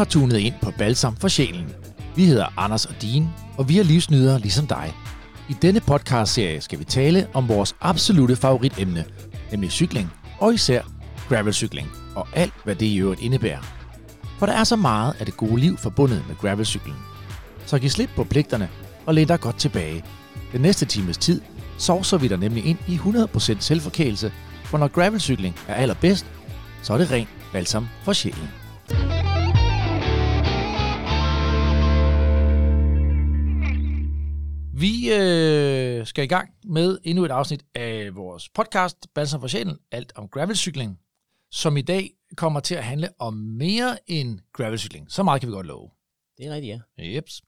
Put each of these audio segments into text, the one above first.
har tunet ind på Balsam for Sjælen. Vi hedder Anders og Dean, og vi er livsnydere ligesom dig. I denne podcast-serie skal vi tale om vores absolute favoritemne, nemlig cykling, og især gravelcykling, og alt hvad det i øvrigt indebærer. For der er så meget af det gode liv forbundet med gravelcykling. Så giv slip på pligterne og læn dig godt tilbage. Den næste times tid sovser vi dig nemlig ind i 100% selvforkælelse, for når gravelcykling er allerbedst, så er det rent balsam for sjælen. Vi øh, skal i gang med endnu et afsnit af vores podcast, Balsam for sjælen, alt om gravelcykling, som i dag kommer til at handle om mere end gravelcykling. Så meget kan vi godt love. Det er rigtigt, ja. Jeps.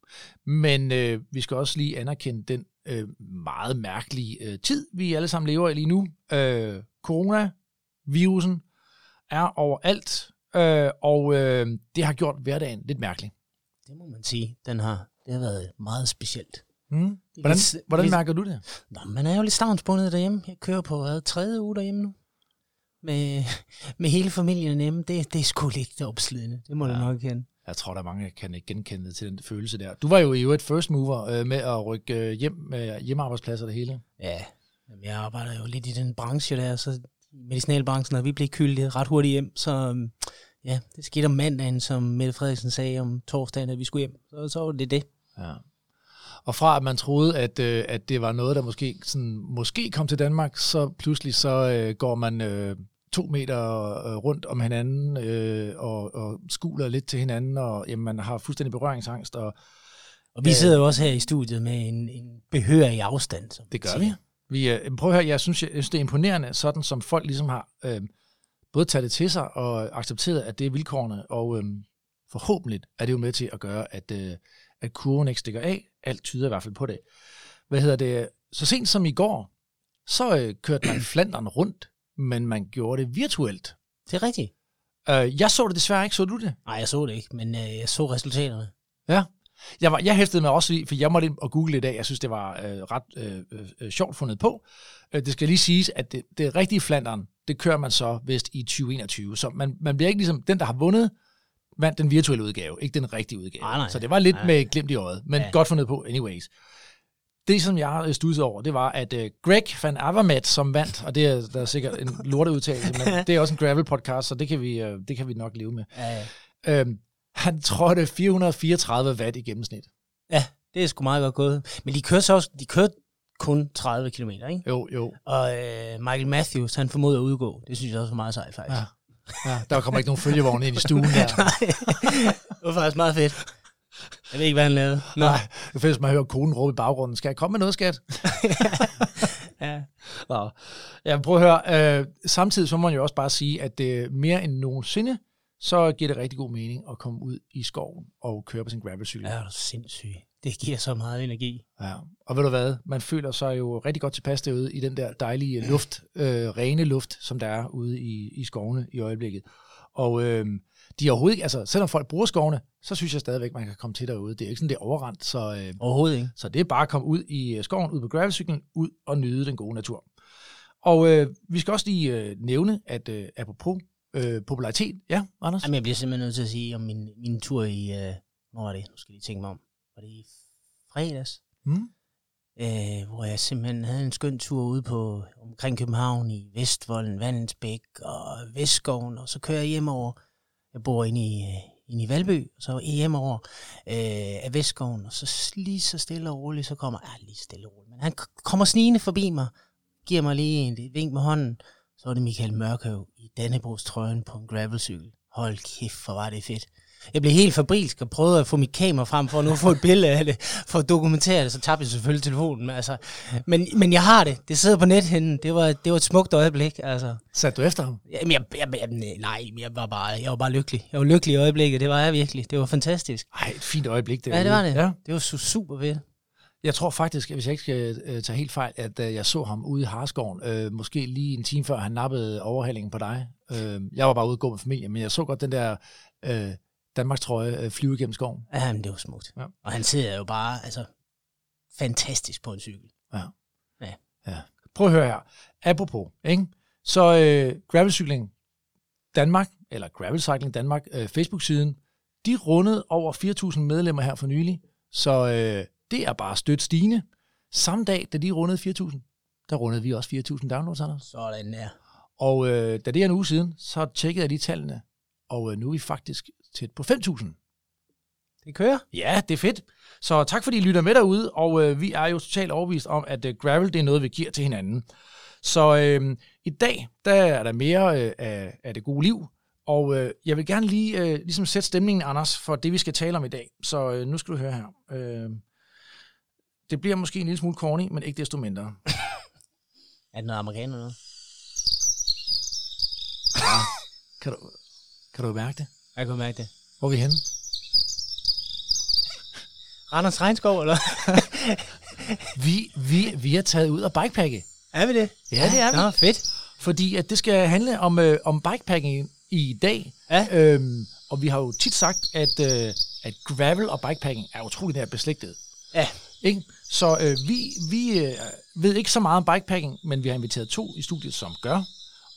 Men øh, vi skal også lige anerkende den øh, meget mærkelige øh, tid, vi alle sammen lever i lige nu. Øh, coronavirusen er overalt, øh, og øh, det har gjort hverdagen lidt mærkelig. Det må man sige. Den har, det har været meget specielt. Mm. Hvordan, lidt- hvordan mærker du det? Nå, man er jo lidt stavnsbundet derhjemme. Jeg kører på hvad, tredje uge derhjemme nu. Med, med hele familien hjemme. Det, det er sgu lidt opslidende. Det må ja. du nok kende. Jeg tror, der er mange, der kan ikke genkende til den følelse der. Du var jo i øvrigt first mover øh, med at rykke øh, hjem med hjemmearbejdspladser og det hele. Ja, Jamen, jeg arbejder jo lidt i den branche der, så medicinalbranchen, og vi blev kyldet ret hurtigt hjem, så øhm, ja, det skete om mandagen, som Mette Frederiksen sagde om torsdagen, at vi skulle hjem. Så, så var det det. Ja. Og fra at man troede, at, øh, at det var noget, der måske, sådan, måske kom til Danmark, så pludselig så øh, går man øh, to meter øh, rundt om hinanden øh, og, og skuler lidt til hinanden, og jamen, man har fuldstændig berøringsangst, og Og vi Øh. sidder jo også her i studiet med en, en behørig afstand. Som det gør vi. vi øh, prøv at høre, jeg synes, jeg, jeg synes, det er imponerende, sådan som folk ligesom har øh, både taget det til sig og accepteret, at det er vilkårene, og øh, forhåbentlig er det jo med til at gøre, at, øh, at kurven ikke stikker af. Alt tyder i hvert fald på det. Hvad hedder det? Så sent som i går, så øh, kørte man Flandern rundt, men man gjorde det virtuelt. Det er rigtigt. Øh, jeg så det desværre ikke, så du det? Nej, jeg så det ikke, men øh, jeg så resultaterne. Ja. Jeg, var, jeg hæftede mig også i, for jeg måtte ind og google i dag. Jeg synes, det var øh, ret øh, øh, øh, sjovt fundet på. Øh, det skal lige siges, at det, det rigtige Flandern, det kører man så vist i 2021. Så man, man bliver ikke ligesom den, der har vundet, vandt den virtuelle udgave, ikke den rigtige udgave. Nej, nej. så det var lidt Nej. med glimt i øjet, men Ja. ja. godt fundet på anyways. Det, som jeg studsede over, det var, at øh, Greg van Avermaet, som vandt, og det er, der er sikkert en lorteudtalelse, men det er også en gravel podcast, så det kan vi, øh, det kan vi nok leve med. Ja, Øhm, han trådte 434 watt i gennemsnit. ja, det er sgu meget godt gået. Men de kører så også, de kører kun 30 km, ikke? Jo, jo. Og øh, Michael Matthews, han formoder at udgå. Det synes jeg også var meget sejt, faktisk. Ja. Ja, der kommer ikke nogen følgevogne ind i stuen der. det var faktisk meget fedt. Jeg ved ikke, hvad han lavede. Nå. Nej, det fedt, hvis man hører konen råbe i baggrunden. Skal jeg komme med noget, skat? Ja. Nå. Ja, prøv at høre. Øh, samtidig så må man jo også bare sige, at det mere end nogensinde, så giver det rigtig god mening at komme ud i skoven og køre på sin gravelcykel. Ja, det er sindssygt. Det giver så meget energi. Ja. Og ved du hvad? Man føler sig jo rigtig godt tilpas derude i den der dejlige luft, øh, rene luft, som der er ude i, i skovene i øjeblikket. Og øh, de er overhovedet ikke, altså selvom folk bruger skovene, så synes jeg stadigvæk, man kan komme til derude. Det er ikke sådan, det er overrendt, så, øh, Overhovedet ikke. så det er bare at komme ud i øh, skoven, ud på gravelcyklen, ud og nyde den gode natur. Og øh, vi skal også lige øh, nævne, at øh, apropos øh, popularitet, ja, Anders? Jamen, jeg bliver simpelthen nødt til at sige om min, min tur i... Øh, hvor var det? Nu skal jeg lige tænke mig om. Var det i fredags? Mm? øh, hvor jeg simpelthen havde en skøn tur ude på omkring København i Vestvolden, Vandensbæk og Vestskoven, og så kører jeg hjem over, jeg bor inde i, øh, inde i Valby, og så hjem over øh, af Vestskoven, og så lige så stille og roligt, så kommer, ja, lige stille og roligt, men han kommer snigende forbi mig, giver mig lige en, et vink med hånden, så var det Michael Mørkøv i Dannebrogs trøjen på en gravelcykel. Hold kæft, hvor var det fedt. Jeg blev helt fabrilsk og prøvede at få mit kamera frem for at nu få et billede af det, for at dokumentere det, så tabte jeg selvfølgelig telefonen. Altså, men, men jeg har det. Det sidder på nethinden. Det var, det var et smukt øjeblik. Altså. Satte du efter ham? Jamen, jeg, jeg, jeg, nej, jeg var, bare, jeg var bare lykkelig. Jeg var lykkelig i øjeblikket. Det var jeg virkelig. Det var fantastisk. Ej, et fint øjeblik. Ja, det var det. Ja. Det var su- super fedt. Jeg tror faktisk, hvis jeg ikke skal øh, tage helt fejl, at øh, jeg så ham ude i Harskoven, øh, måske lige en time før han nappede overhalingen på dig. Øh, jeg var bare ude og gå med familien, men jeg så godt den der øh, Danmarks trøje øh, flyve gennem skoven. Ja, men det var smukt. Ja. Og han sidder jo bare altså, fantastisk på en cykel. Prøv at høre her. Apropos, ikke? Så øh, gravelcykling Danmark, eller Gravel Cycling Danmark, øh, Facebook-siden, de rundede over 4.000 medlemmer her for nylig, så øh, det er bare stødt stigende. Samme dag, da de rundede 4.000, der rundede vi også 4.000 downloads, Anders. Sådan der. Og øh, da det er en uge siden, så tjekkede jeg de tallene, og øh, nu er vi faktisk tæt på 5.000. Det kører. Ja, det er fedt. Så tak fordi I lytter med derude, og øh, vi er jo totalt overbevist om, at øh, gravel det er noget, vi giver til hinanden. Så øh, i dag, der er der mere øh, af, af det gode liv, og øh, jeg vil gerne lige øh, ligesom sætte stemningen, Anders, for det, vi skal tale om i dag. Så øh, nu skal du høre her. Øh, det bliver måske en lille smule corny, men ikke desto mindre. Er det noget amerikaner noget? Kan du, kan du mærke det? Jeg kan mærke det. Hvor er vi henne? Randers Regnskov, eller? Vi, vi, vi er taget ud af bikepacke. er vi det? Ja, det er vi. Nå, fedt. Fordi at det skal handle om, øh, om bikepacking i dag. Ja. Øhm, og vi har jo tit sagt, at, øh, at gravel og bikepacking er utroligt nær beslægtet. Ja. Ikke? Så øh, vi, vi øh, ved ikke så meget om bikepacking, men vi har inviteret to i studiet, som gør.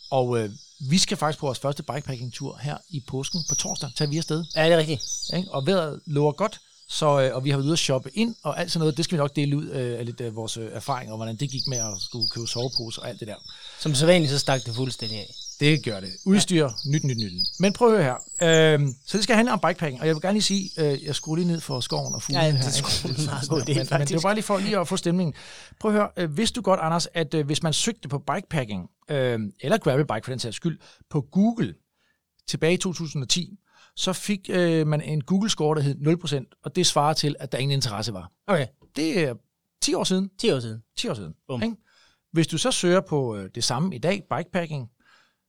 Og øh, vi skal faktisk på vores første bikepacking-tur her i påsken på torsdag. Tager vi afsted. Ja, det er rigtigt. Ikke? Og vejret lover godt, så, øh, og vi har været ude at shoppe ind, og alt sådan noget, det skal vi nok dele ud øh, af lidt af vores øh, erfaringer, og hvordan det gik med at skulle købe sovepose og alt det der. Som så vanligt, så stak det fuldstændig af. Det gør det. Udstyr, ja. nyt, nyt, nyt. Men prøv at høre her. Øhm, så det skal handle om bikepacking, og jeg vil gerne lige sige, øh, jeg skruer lige ned for skoven og fuglene Ja, det her. er god idé, men, men det var bare lige for lige at få stemningen. Prøv at høre, øh, vidste du godt, Anders, at øh, hvis man søgte på bikepacking, øh, eller gravelbike for den sags skyld, på Google tilbage i 2010, så fik øh, man en Google-score, der hed 0%, og det svarer til, at der ingen interesse var. Okay, Det er 10 år siden. 10 år siden. 10 år siden. Bum. Hvis du så søger på øh, det samme i dag, bikepacking,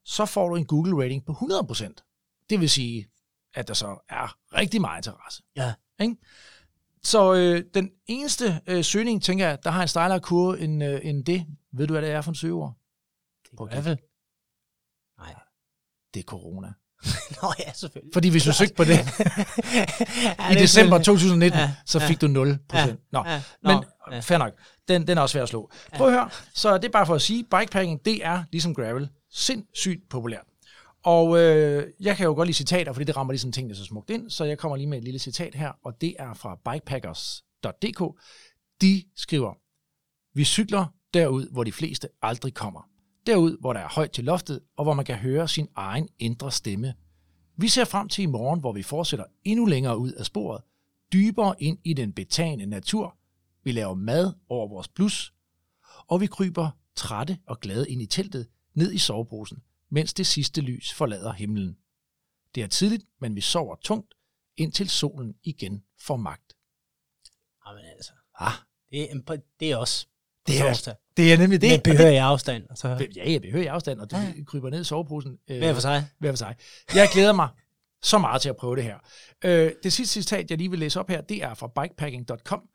så får du en Google rating på 100%. Det vil sige, at der så er rigtig meget interesse. Ja. Ikke? Så øh, den eneste øh, søgning, tænker jeg, der har en stejlere kurve end, øh, end det. Ved du, hvad det er for en søgeord? Det hvert fald. Nej. Det er corona. Nå ja, selvfølgelig. Fordi hvis du søgte på det ja, i det er december selvfølgelig- 2019, Ja, så ja. fik du 0%. Ja, Nå, ja, men nå, ja. fair nok. Den, den er også svær at slå. Prøv at høre. Så det er bare for at sige, bikepacking, det er ligesom gravel sindssygt populært. Og øh, jeg kan jo godt lide citater, fordi det rammer ligesom tingene så smukt ind, så jeg kommer lige med et lille citat her, og det er fra bikepackers.dk. De skriver, vi cykler derud, hvor de fleste aldrig kommer. Derud, hvor der er højt til loftet, og hvor man kan høre sin egen indre stemme. Vi ser frem til i morgen, hvor vi fortsætter endnu længere ud af sporet, dybere ind i den betagende natur. Vi laver mad over vores blus, og vi kryber trætte og glade ind i teltet, ned i soveposen, mens det sidste lys forlader himlen. Det er tidligt, men vi sover tungt, indtil solen igen får magt. Jamen altså, Ah, det er, det er også det er, torsdag. det er nemlig det. Med behørig afstand. Og så ja, jeg behøver i afstand, og det Ja. kryber ned i soveposen. Øh, hver for sig. hver for sig. Jeg glæder mig så meget til at prøve det her. Øh, det sidste citat, jeg lige vil læse op her, det er fra bikepacking.com.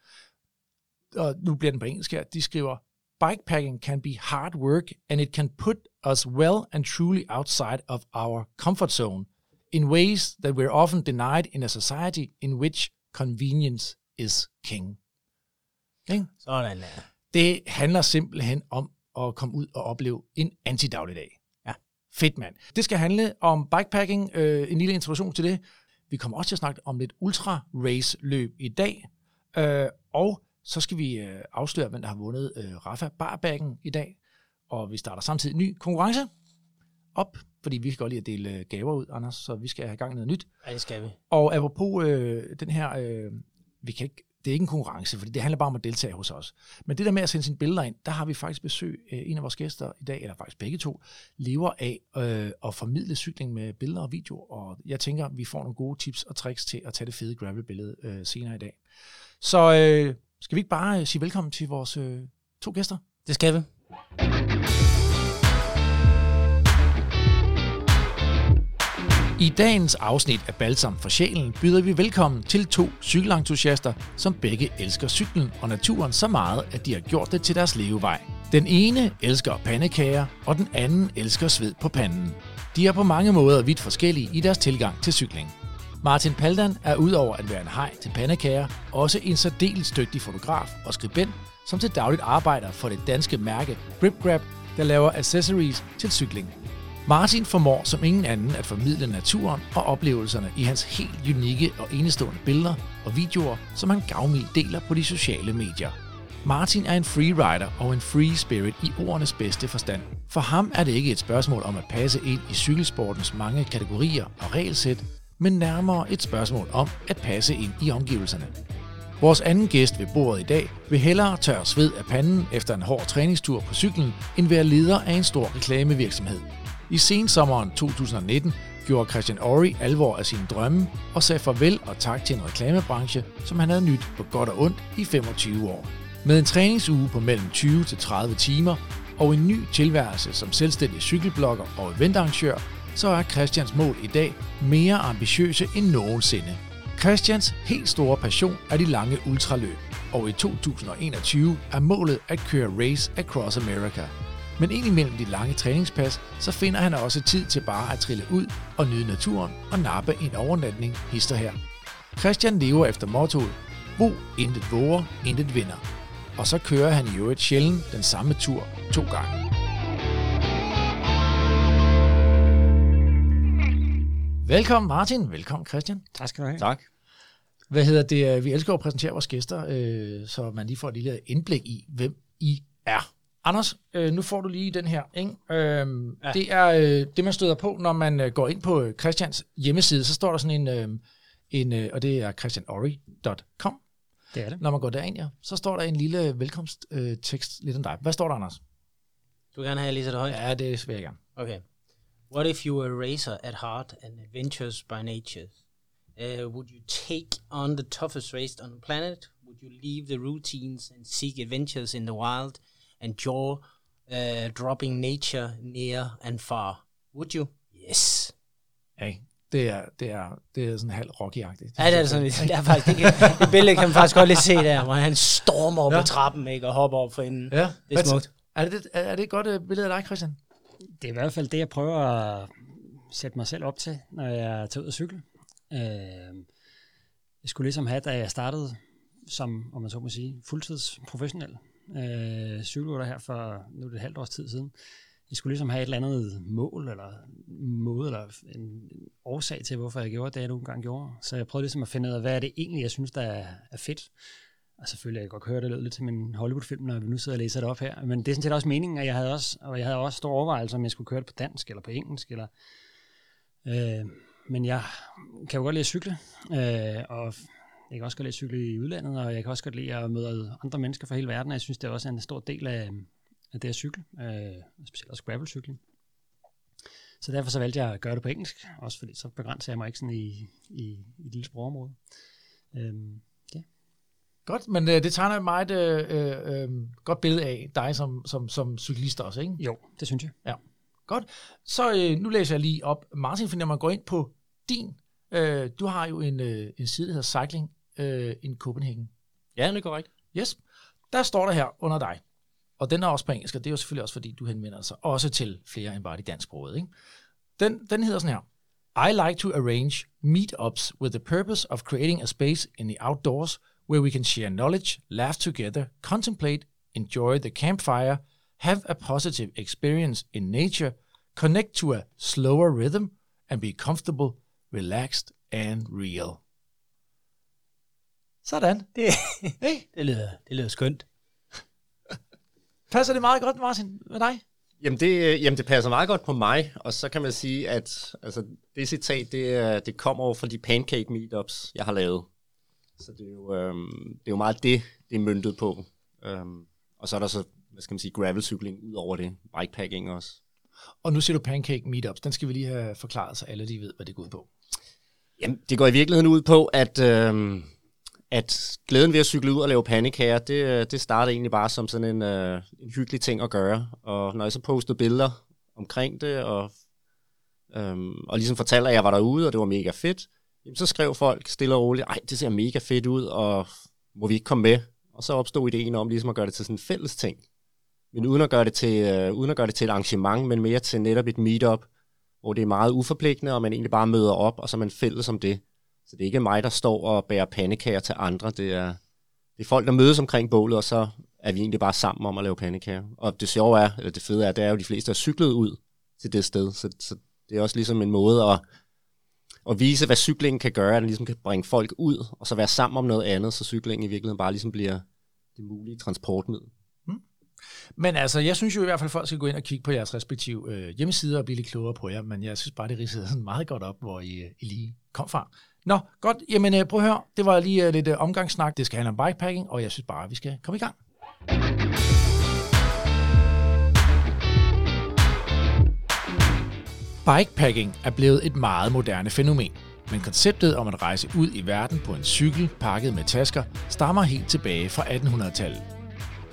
Og nu bliver den på engelsk her. De skriver, Bikepacking can be hard work, and it can put us well and truly outside of our comfort zone in ways that we're often denied in a society in which convenience is king. Ikke? Sådan der. Det handler simpelthen om at komme ud og opleve en antidagligdag. Ja. Fedt, mand. Det skal handle om bikepacking. Øh, en lille introduktion til det. Vi kommer også til at snakke om lidt ultra-race-løb i dag. Øh, og så skal vi øh, afsløre, hvem der har vundet øh, Rafa Barbacken i dag. Og vi starter samtidig en ny konkurrence op, fordi vi kan godt lide at dele øh, gaver ud, Anders, så vi skal have gang i noget nyt. Ja, det skal vi. Og apropos øh, den her, øh, vi kan ikke, det er ikke en konkurrence, fordi det handler bare om at deltage hos os. Men det der med at sende sine billeder ind, der har vi faktisk besøg af en af vores gæster i dag, eller faktisk begge to, lever af øh, at formidle cykling med billeder og video, og jeg tænker, vi får nogle gode tips og tricks til at tage det fede gravel-billede øh, senere i dag. Så øh, skal vi ikke bare øh, sige velkommen til vores øh, to gæster? Det skal vi. I dagens afsnit af Balsam for Sjælen byder vi velkommen til to cykelentusiaster, som begge elsker cyklen og naturen så meget, at de har gjort det til deres levevej. Den ene elsker pandekager, og den anden elsker sved på panden. De er på mange måder vidt forskellige i deres tilgang til cykling. Martin Paldan er udover at være en hej til pandekager, også en særdeles dygtig fotograf og skribent, som til dagligt arbejder for det danske mærke Grip Grab, der laver accessories til cykling. Martin formår som ingen anden at formidle naturen og oplevelserne i hans helt unikke og enestående billeder og videoer, som han gavmildt deler på de sociale medier. Martin er en freerider og en free spirit i ordenes bedste forstand. For ham er det ikke et spørgsmål om at passe ind i cykelsportens mange kategorier og regelsæt, men nærmere et spørgsmål om at passe ind i omgivelserne. Vores anden gæst ved bordet i dag vil hellere tørre sved af panden efter en hård træningstur på cyklen, end være leder af en stor reklamevirksomhed. I sensommeren 2019 gjorde Christian Ori alvor af sine drømme og sagde farvel og tak til en reklamebranche, som han havde nyt på godt og ondt i 25 år. Med en træningsuge på mellem 20 til 30 timer og en ny tilværelse som selvstændig cykelblogger og eventarrangør, så er Christians mål i dag mere ambitiøse end nogensinde. Christians helt store passion er de lange ultraløb, og i 2021 er målet at køre Race Across America. Men indimellem de lange træningspas, så finder han også tid til bare at trille ud og nyde naturen og nappe en overnatning hister her. Christian lever efter mottoet, Bo intet våger, intet vinder. Og så kører han i øvrigt sjældent den samme tur to gange. Velkommen Martin, velkommen Christian. Tak skal du have. Tak. Hvad hedder det? Vi elsker at præsentere vores gæster, øh, så man lige får et lille indblik i, hvem I er. Anders, øh, nu får du lige den her. Ikke? Øhm, ja. Det er øh, det, man støder på, når man øh, går ind på øh, Christians hjemmeside. Så står der sådan en, øh, en øh, og det er christianori.com. Det er det. Når man går derind, ja, så står der en lille velkomsttekst øh, lidt om dig. Hvad står der, Anders? Du vil gerne have, at jeg læser det højt? Ja, det vil jeg gerne. Okay. What if you were a racer at heart and adventurous by nature? Uh, would you take on the toughest race on the planet? Would you leave the routines and seek adventures in the wild and jaw uh, dropping nature near and far? Would you? Yes. Ja, det er, det er, det er sådan halv rocky-agtigt. Ja, det er sådan lidt. Det, er faktisk, det, kan, det billede kan man faktisk godt lidt se der, hvor han stormer op ja. på trappen ikke, og hopper op for enden. Ja. Det er smukt. Er det, er, det et godt uh, billede af dig, Christian? Det er i hvert fald det, jeg prøver at sætte mig selv op til, når jeg tager ud og cykle. Øh, jeg skulle ligesom have, da jeg startede som, om man så må sige, fuldtidsprofessionel øh, cykelrytter her for nu er det et halvt års tid siden. Jeg skulle ligesom have et eller andet mål, eller måde, eller en, en årsag til, hvorfor jeg gjorde det, jeg nogle gange gjorde. Så jeg prøvede ligesom at finde ud af, hvad er det egentlig, jeg synes, der er, er fedt. Og selvfølgelig, jeg kan godt høre, det lød lidt til min Hollywood-film, når vi nu sidder og læser det op her. Men det er sådan set også meningen, at jeg havde også, og jeg havde også store overvejelser, om jeg skulle køre det på dansk eller på engelsk. Eller, øh, men jeg kan jo godt lide at cykle, øh, og jeg kan også godt lide at cykle i udlandet, og jeg kan også godt lide at møde andre mennesker fra hele verden, og jeg synes, det er også en stor del af, af det at cykle, øh, specielt også gravelcykling. Så derfor så valgte jeg at gøre det på engelsk, også fordi så begrænser jeg mig ikke sådan i, i, i et lille sprogområde. Øhm. Godt, men øh, det tegner meget øh, øh, godt billede af dig som, som, som cyklist også, ikke? Jo, det synes jeg. Ja, godt. Så øh, nu læser jeg lige op. Martin, for når man går ind på din, øh, du har jo en, øh, en side, der hedder Cycling øh, in Copenhagen. Ja, det er korrekt. Yes. Der står der her under dig, og den er også på engelsk, og det er jo selvfølgelig også, fordi du henvender sig også til flere end bare de dansksprogede. Ikke? Den, den hedder sådan her. I like to arrange meetups with the purpose of creating a space in the outdoors where we can share knowledge, laugh together, contemplate, enjoy the campfire, have a positive experience in nature, connect to a slower rhythm, and be comfortable, relaxed and real. Sådan. Det, Hey, det, lyder, det lyder skønt. passer det meget godt, Martin, med dig? Jamen det, jamen det passer meget godt på mig, og så kan man sige, at altså, det citat, det, det kommer over fra de pancake meetups, jeg har lavet. Så det er jo, øhm, det er jo meget det, det er møntet på. Øhm, og så er der så, hvad skal man sige, gravelcykling ud over det, bikepacking også. Og nu siger du pancake meetups. Den skal vi lige have forklaret, så alle de ved, hvad det går ud på. Jamen, det går i virkeligheden ud på, at, øhm, at glæden ved at cykle ud og lave pandekager, det, det startede egentlig bare som sådan en, øh, en hyggelig ting at gøre. Og når jeg så postede billeder omkring det, og, øhm, og ligesom fortalte, at jeg var derude, og det var mega fedt, jamen, så skrev folk stille og roligt, ej, det ser mega fedt ud, og må vi ikke komme med? Og så opstod ideen om ligesom at gøre det til sådan en fælles ting. Men uden at gøre det til, øh, uden at gøre det til et arrangement, men mere til netop et meetup, hvor det er meget uforpligtende, og man egentlig bare møder op, og så er man fælles om det. Så det er ikke mig, der står og bærer pandekager til andre. Det er, det er folk, der mødes omkring bålet, og så er vi egentlig bare sammen om at lave pandekager. Og det sjove er, eller det fede er, det er jo, at de fleste er cyklet ud til det sted. Så, så det er også ligesom en måde at, at vise, hvad cyklingen kan gøre, at den ligesom kan bringe folk ud, og så være sammen om noget andet, så cyklingen i virkeligheden bare ligesom bliver det mulige transportmiddel. Hmm. Men altså, jeg synes jo i hvert fald, at folk skal gå ind og kigge på jeres respektive øh, hjemmesider og blive lidt klogere på jer, men jeg synes bare, det ridsede sådan meget godt op, hvor I, øh, I lige kom fra. Nå, godt. Jamen, øh, prøv at høre. Det var lige øh, lidt øh, omgangssnak. Det skal handle om bikepacking, og jeg synes bare, at vi skal komme i gang. Bikepacking er blevet et meget moderne fænomen, men konceptet om at rejse ud i verden på en cykel pakket med tasker stammer helt tilbage fra 1800-tallet.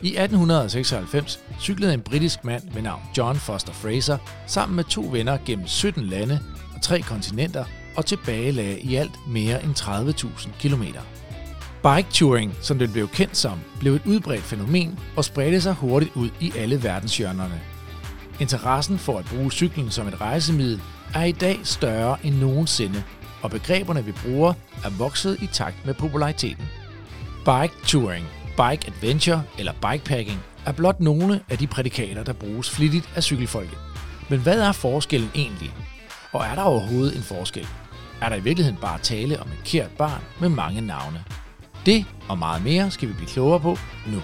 I 1896 cyklede en britisk mand ved navn John Foster Fraser sammen med to venner gennem 17 lande og tre kontinenter og tilbagelagde i alt mere end 30.000 km. Bike touring, som den blev kendt som, blev et udbredt fænomen og spredte sig hurtigt ud i alle verdenshjørnerne. Interessen for at bruge cyklen som et rejsemiddel er i dag større end nogensinde, og begreberne vi bruger er vokset i takt med populariteten. Bike touring, bike adventure eller bikepacking er blot nogle af de prædikater, der bruges flittigt af cykelfolket. Men hvad er forskellen egentlig? Og er der overhovedet en forskel? Er der i virkeligheden bare tale om et kært barn med mange navne? Det og meget mere skal vi blive klogere på nu.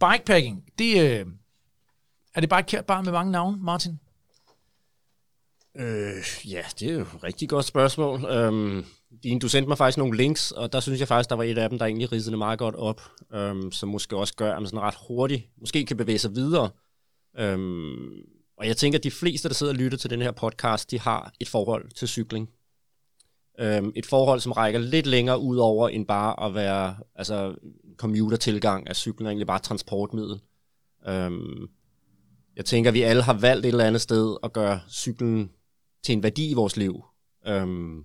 Bikepacking, det, øh, er det bare et kært bare med mange navne, Martin? Øh, ja, det er jo et rigtig godt spørgsmål. Øhm, din, du sendte mig faktisk nogle links, og der synes jeg faktisk, der var et af dem, der egentlig ridsede meget godt op, øhm, som måske også gør, at man sådan ret hurtigt måske kan bevæge sig videre. Øhm, og jeg tænker, at de fleste, der sidder og lytter til den her podcast, de har et forhold til cykling. Øhm, et forhold, som rækker lidt længere ud over end bare at være altså, commuter-tilgang af cyklen, er egentlig bare transportmiddel. Øhm, jeg tænker, at vi alle har valgt et eller andet sted at gøre cyklen til en værdi i vores liv. Øhm,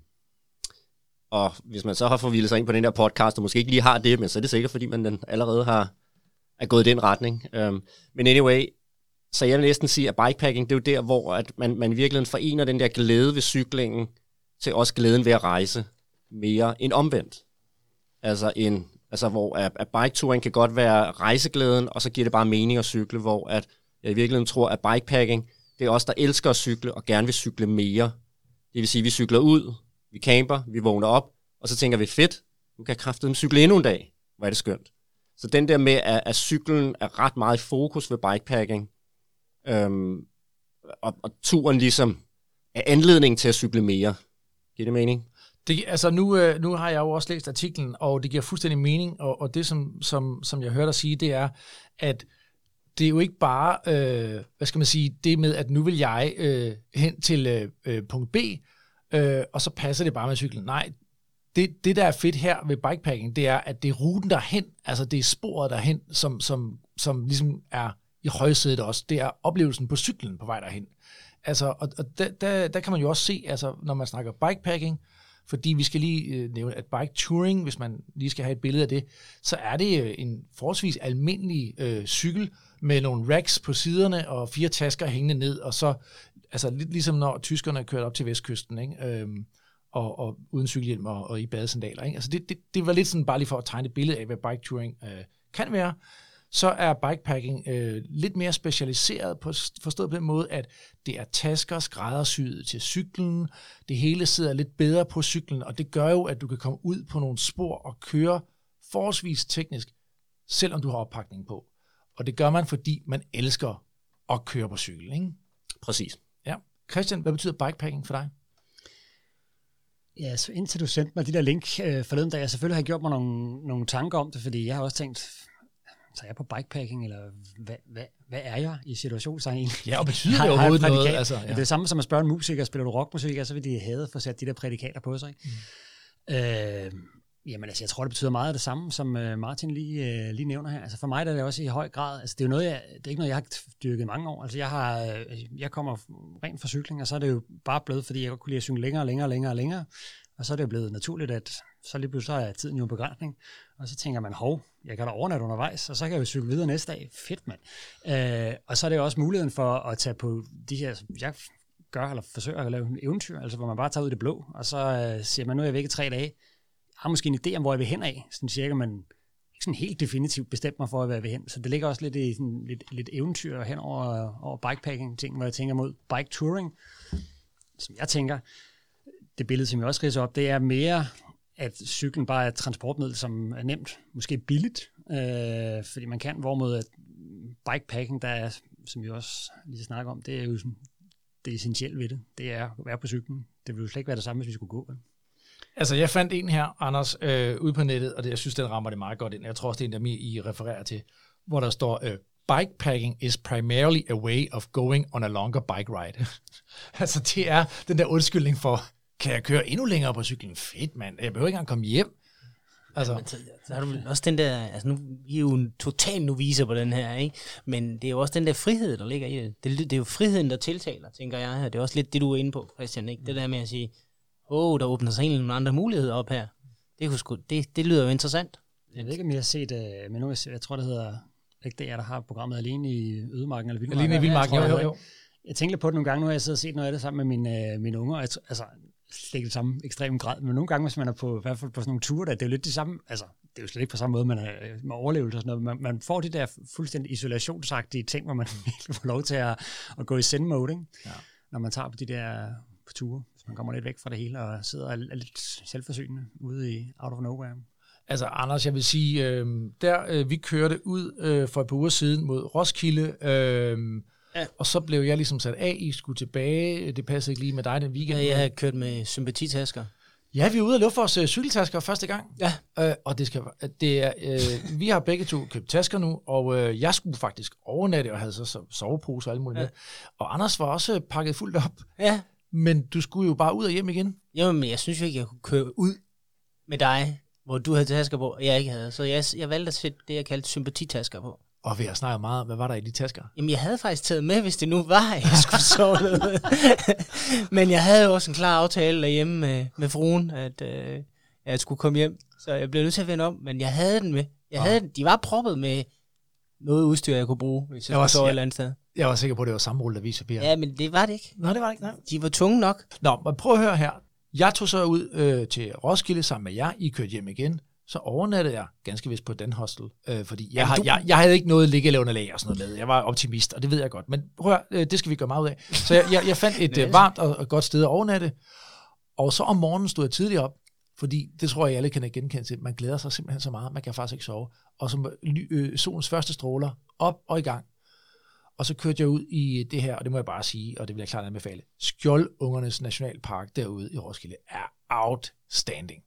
og hvis man så har forvildet sig ind på den der podcast, og måske ikke lige har det, men så er det sikkert, fordi man den allerede har er gået i den retning. Øhm, men anyway, så jeg vil næsten sige, at bikepacking, det er jo der, hvor at man, man virkelig forener den der glæde ved cyklingen, til også glæden ved at rejse mere end omvendt. Altså, en, altså hvor at, at bike-touring kan godt være rejseglæden, og så giver det bare mening at cykle, hvor at jeg i virkeligheden tror, at bikepacking, det er os, der elsker at cykle og gerne vil cykle mere. Det vil sige, at vi cykler ud, vi camper, vi vågner op, og så tænker vi, fedt, nu kan jeg kraftedeme cykle endnu en dag. Hvor er det skønt. Så den der med, at, at cyklen er ret meget i fokus ved bikepacking, øhm, og, og turen ligesom er anledning til at cykle mere. Giver det mening? Det, altså nu, øh, nu har jeg jo også læst artiklen, og det giver fuldstændig mening, og, og det, som, som, som jeg hørte dig sige, det er, at det er jo ikke bare, øh, hvad skal man sige, det med, at nu vil jeg øh, hen til øh, øh, punkt B, øh, og så passer det bare med cyklen. Nej, det, det der er fedt her ved bikepacking, det er, at det er ruten derhen, altså det er sporet derhen, som, som, som ligesom er i højsædet også. Det er oplevelsen på cyklen på vej derhen. Altså, og, og der, der, der kan man jo også se, altså, når man snakker bikepacking, fordi vi skal lige øh, nævne, at bike touring, hvis man lige skal have et billede af det, så er det øh, en forholdsvis almindelig øh, cykel med nogle racks på siderne og fire tasker hængende ned, og så, altså lidt ligesom når tyskerne kørte op til vestkysten, ikke? Øhm, og, og uden cykelhjelm og, og i badesandaler. Ikke? Altså det, det, det var lidt sådan bare lige for at tegne et billede af, hvad bike touring øh, kan være. Så er bikepacking øh, lidt mere specialiseret, på, forstået på den måde, at det er tasker skræddersyet til cyklen. Det hele sidder lidt bedre på cyklen, og det gør jo, at du kan komme ud på nogle spor og køre forholdsvis teknisk, selvom du har oppakning på. Og det gør man, fordi man elsker at køre på cykel. Ikke? Præcis. Ja. Christian, hvad betyder bikepacking for dig? Ja, så indtil du sendte mig de der link øh, forleden dag, jeg selvfølgelig har gjort mig nogle, nogle tanker om det, fordi jeg har også tænkt, så er jeg på bikepacking, eller hvad, hvad, hvad er jeg i situationstegn Ja, og betyder det overhovedet noget? Altså, ja. Det er det samme som at spørge en musiker, spiller du rockmusik, og så vil de have få sat de der prædikater på sig. Ikke? Mm. Øh, Jamen altså, jeg tror, det betyder meget af det samme, som øh, Martin lige, øh, lige nævner her. Altså for mig der er det også i høj grad, altså det er jo noget, jeg, det er ikke noget, jeg har dyrket mange år. Altså jeg har, øh, jeg kommer rent fra cykling, og så er det jo bare blevet, fordi jeg godt kunne lide at cykle længere og længere og længere og længere. Og så er det jo blevet naturligt, at så lige pludselig er tiden jo en begrænsning. Og så tænker man, hov, jeg kan da overnatte undervejs, og så kan jeg jo cykle videre næste dag. Fedt, mand. Øh, og så er det jo også muligheden for at tage på de her, jeg gør eller forsøger at lave en eventyr, altså hvor man bare tager ud i det blå, og så øh, siger man, nu er jeg væk i tre dage har måske en idé om, hvor jeg vil hen af, sådan cirka, men ikke sådan helt definitivt bestemt mig for, at jeg vil hen. Så det ligger også lidt i sådan lidt, lidt eventyr hen over, over bikepacking-ting, hvor jeg tænker mod bike touring, som jeg tænker, det billede, som jeg også ridser op, det er mere, at cyklen bare er et transportmiddel, som er nemt, måske billigt, øh, fordi man kan, hvorimod at bikepacking, der er, som vi også lige snakker om, det er jo sådan, det essentielle ved det. Det er at være på cyklen. Det ville jo slet ikke være det samme, hvis vi skulle gå. Altså, jeg fandt en her, Anders, øh, ude på nettet, og det, jeg synes, den rammer det meget godt ind. Jeg tror også, det er en, der I refererer til, hvor der står, øh, bikepacking is primarily a way of going on a longer bike ride. altså, det er den der undskyldning for, kan jeg køre endnu længere på cyklen? Fedt, mand. Jeg behøver ikke engang komme hjem. Altså. Ja, men så, så har du også den der, altså nu I er jo en total noviser på den her, ikke? men det er jo også den der frihed, der ligger i det. Det, det er jo friheden, der tiltaler, tænker jeg. Det er også lidt det, du er inde på, Christian. Ikke? Det der med at sige, åh, oh, der åbner sig egentlig nogle andre muligheder op her. Det, kunne sgu, det, det lyder jo interessant. Jeg ved ikke, om jeg har set, uh, men nu, jeg, jeg tror, det hedder, ikke det er, der har programmet Alene i Ødemarken eller Vildmarken. Alene i Vildmarken, jo, jo, jo. Jeg tænkte på det nogle gange, nu har jeg siddet og set noget af det sammen med mine, uh, mine unger, jeg, altså, slet ikke det samme ekstrem grad, men nogle gange, hvis man er på, i hvert fald på sådan nogle ture, der, det er jo lidt det samme, altså, det er jo slet ikke på samme måde, man er med overlevelse og sådan noget, man, man får de der fuldstændig isolationsagtige ting, hvor man får lov til at, at gå i send mode, ikke? Ja. når man tager på de der på ture, så man kommer lidt væk fra det hele og sidder og er lidt selvforsynende ude i out of nowhere. Altså Anders, jeg vil sige, øh, der øh, vi kørte ud øh, for et par uger siden mod Roskilde, øh, Ja. Og så blev jeg ligesom sat af, I skulle tilbage. Det passede ikke lige med dig den weekend. Ja, jeg har kørt med sympatitasker. Ja, vi er ude og løbe vores uh, cykeltasker første gang. Ja. Uh, og det skal, det er, uh, vi har begge to købt tasker nu, og uh, jeg skulle faktisk overnatte og havde så sovepose og alt muligt ja. med. Og Anders var også pakket fuldt op. Ja. Men du skulle jo bare ud og hjem igen. Jamen, men jeg synes jo ikke, jeg kunne køre ud med dig, hvor du havde tasker på, og jeg ikke havde. Så jeg, jeg valgte at sætte det, jeg kaldte sympatitasker på. Og vi har snakket meget, hvad var der i de tasker? Jamen, jeg havde faktisk taget med, hvis det nu var, at jeg skulle sove noget. Men jeg havde jo også en klar aftale derhjemme med, med fruen, at øh, jeg skulle komme hjem. Så jeg blev nødt til at vende om, men jeg havde den med. Jeg havde den. De var proppet med noget udstyr, jeg kunne bruge, hvis jeg, jeg skulle sove et eller andet sted. Jeg var sikker på, at det var samme rulle avispapir. Ja, men det var det ikke. Nej, det var det ikke. Nej. De var tunge nok. Nå, men prøv at høre her. Jeg tog så ud øh, til Roskilde sammen med jer. I kørte hjem igen så overnattede jeg ganske vist på den hostel, øh, fordi jeg, har, du... jeg, jeg havde ikke noget liggeunderlag og sådan noget. Jeg var optimist, og det ved jeg godt. Men prøv øh, det skal vi gøre meget ud af. Så jeg, jeg, jeg fandt et øh, varmt og, og godt sted at overnatte, og så om morgenen stod jeg tidligt op, fordi det tror jeg, alle kan genkende til. Man glæder sig simpelthen så meget, man kan faktisk ikke sove. Og så øh, solens første stråler op og i gang. Og så kørte jeg ud i det her, og det må jeg bare sige, og det vil jeg klart anbefale. Skjoldungernes Nationalpark derude i Roskilde er outstanding.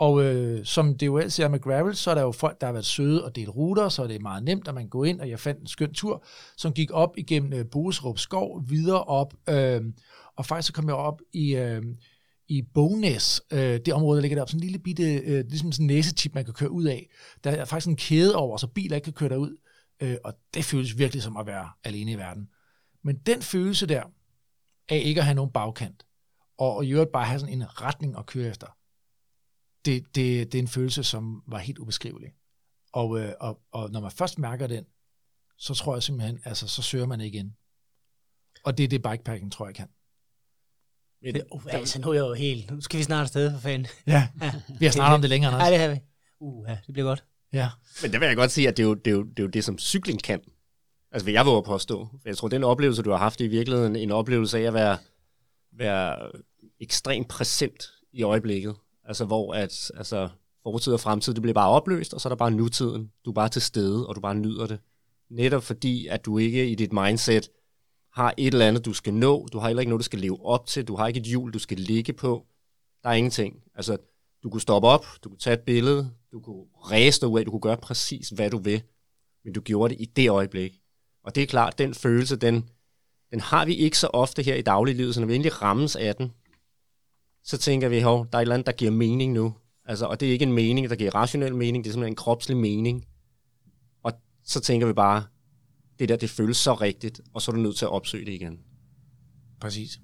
Og øh, som det jo altid er med gravel, så er der jo folk, der har været søde og delt ruter, så er det meget nemt, at man går ind, og jeg fandt en skøn tur, som gik op igennem øh, Boserup skov, videre op, øh, og faktisk så kom jeg op i, øh, i Bognæs, øh, det område, der ligger deroppe, sådan en lille bitte, øh, ligesom sådan en næsetip, man kan køre ud af. Der er faktisk en kæde over, så biler ikke kan køre derud, øh, og det føles virkelig som at være alene i verden. Men den følelse der, af ikke at have nogen bagkant, og i øvrigt bare have sådan en retning at køre efter, det, det, det er en følelse, som var helt ubeskrivelig. Og, øh, og, og når man først mærker den, så tror jeg simpelthen, altså så søger man igen. Og det er det bikepacking, tror jeg kan. Det, uh, altså nu er jeg jo helt, nu skal vi snart afsted for fanden. Ja, vi har snart om det længere. Nej, det har vi. Uh, ja, det bliver godt. Ja. Men der vil jeg godt sige, at det er jo det, er jo, det, er jo det som cykling kan. Altså vil jeg våge påstå. Jeg tror, den oplevelse, du har haft, i virkeligheden en oplevelse af at være, være ekstremt præsent i øjeblikket. Altså hvor at, altså, fortid og fremtid, det bliver bare opløst, og så er der bare nutiden. Du er bare til stede, og du bare nyder det. Netop fordi, at du ikke i dit mindset har et eller andet, du skal nå. Du har heller ikke noget, du skal leve op til. Du har ikke et hjul, du skal ligge på. Der er ingenting. Altså, du kunne stoppe op, du kunne tage et billede, du kunne ræse dig ud af, du kunne gøre præcis, hvad du vil. Men du gjorde det i det øjeblik. Og det er klart, den følelse, den, den har vi ikke så ofte her i dagliglivet, så når vi endelig rammes af den, så tænker vi, at der er et eller andet, der giver mening nu. Altså, og det er ikke en mening, der giver rationel mening, det er simpelthen en kropslig mening. Og så tænker vi bare, det der, det føles så rigtigt, og så er du nødt til at opsøge det igen. Præcis.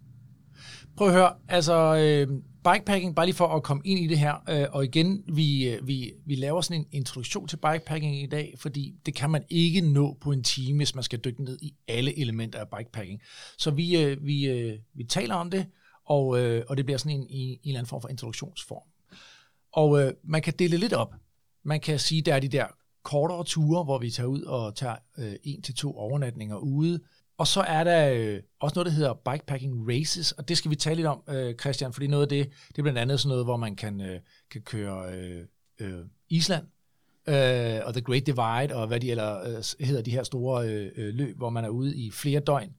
Prøv at høre, altså øh, bikepacking, bare lige for at komme ind i det her, øh, og igen, vi, øh, vi, vi laver sådan en introduktion til bikepacking i dag, fordi det kan man ikke nå på en time, hvis man skal dykke ned i alle elementer af bikepacking. Så vi, øh, vi, øh, vi taler om det, og, øh, og det bliver sådan en, i, en eller anden form for introduktionsform. Og øh, man kan dele lidt op. Man kan sige, der er de der kortere ture, hvor vi tager ud og tager øh, en til to overnatninger ude. Og så er der øh, også noget, der hedder bikepacking races, og det skal vi tale lidt om, øh, Christian, fordi noget af det, det er blandt andet sådan noget, hvor man kan, øh, kan køre øh, øh, Island, øh, og The Great Divide, og hvad de eller øh, hedder de her store øh, øh, løb, hvor man er ude i flere døgn,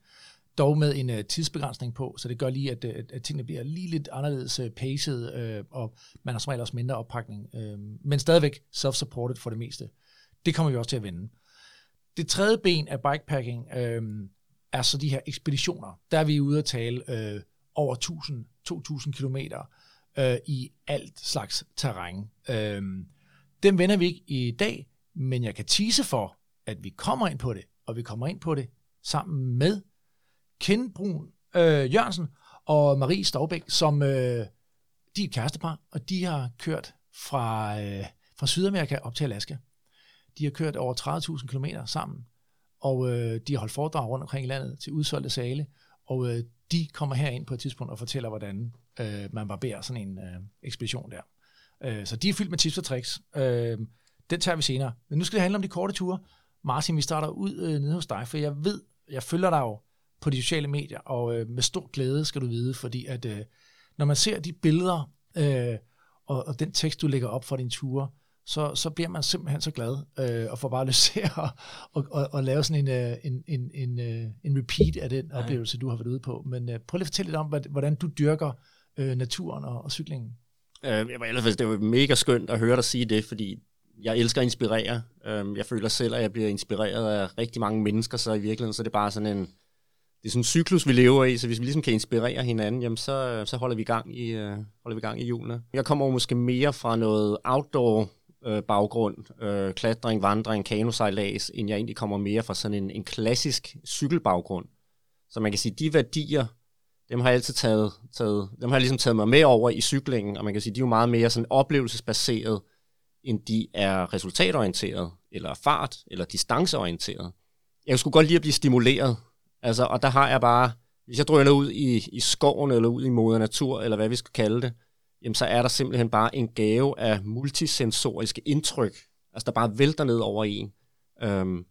dog med en øh, tidsbegrænsning på, så det gør lige, at, øh, at, at tingene bliver lige lidt anderledes øh, paced, øh, og man har som regel også mindre oppakning, øh, men stadigvæk self-supported for det meste. Det kommer vi også til at vende. Det tredje ben af bikepacking øh, er så de her ekspeditioner. Der er vi ude at tale øh, over 1000-2000 kilometer øh, i alt slags terræn. Øh, dem vender vi ikke i dag, men jeg kan tise for, at vi kommer ind på det, og vi kommer ind på det sammen med Ken Brun øh, Jørgensen og Marie Stavbæk, som øh, de er et kærestepar, og de har kørt fra, øh, fra Sydamerika op til Alaska. De har kørt over 30.000 km sammen, og øh, de har holdt foredrag rundt omkring i landet til udsolgte sale, og øh, de kommer her ind på et tidspunkt og fortæller, hvordan øh, man barberer sådan en øh, ekspedition der. Øh, så de er fyldt med tips og tricks. Øh, den tager vi senere. Men nu skal det handle om de korte ture. Martin, vi starter ud øh, nede hos dig, for jeg ved, jeg følger dig jo på de sociale medier, og øh, med stor glæde skal du vide, fordi at øh, når man ser de billeder øh, og, og den tekst, du lægger op for din ture, så, så bliver man simpelthen så glad øh, og får bare lyst til at og, og, og lave sådan en, øh, en, en, en, øh, en repeat af den oplevelse, du har været ude på. Men øh, prøv lige at fortælle lidt om, hvordan du dyrker øh, naturen og, og cyklingen. Øh, jeg var ellers, det var mega skønt at høre dig sige det, fordi jeg elsker at inspirere. Øh, jeg føler selv, at jeg bliver inspireret af rigtig mange mennesker, så i virkeligheden så er det bare sådan en, det er sådan en cyklus, vi lever i, så hvis vi ligesom kan inspirere hinanden, jamen så, så holder vi gang i, øh, holder vi gang i julene. Jeg kommer måske mere fra noget outdoor øh, baggrund, øh, klatring, vandring, kanosejlads, end jeg egentlig kommer mere fra sådan en, en klassisk cykelbaggrund. Så man kan sige, de værdier, dem har jeg altid taget, taget, dem har jeg ligesom taget mig med over i cyklingen, og man kan sige, de er jo meget mere sådan oplevelsesbaseret, end de er resultatorienteret, eller fart, eller distanceorienteret. Jeg skulle godt lide at blive stimuleret, altså, og der har jeg bare, hvis jeg drøner ud i, i skoven, eller ud i moder natur, eller hvad vi skal kalde det, jamen så er der simpelthen bare en gave af multisensoriske indtryk, altså der bare vælter ned over en. Øhm,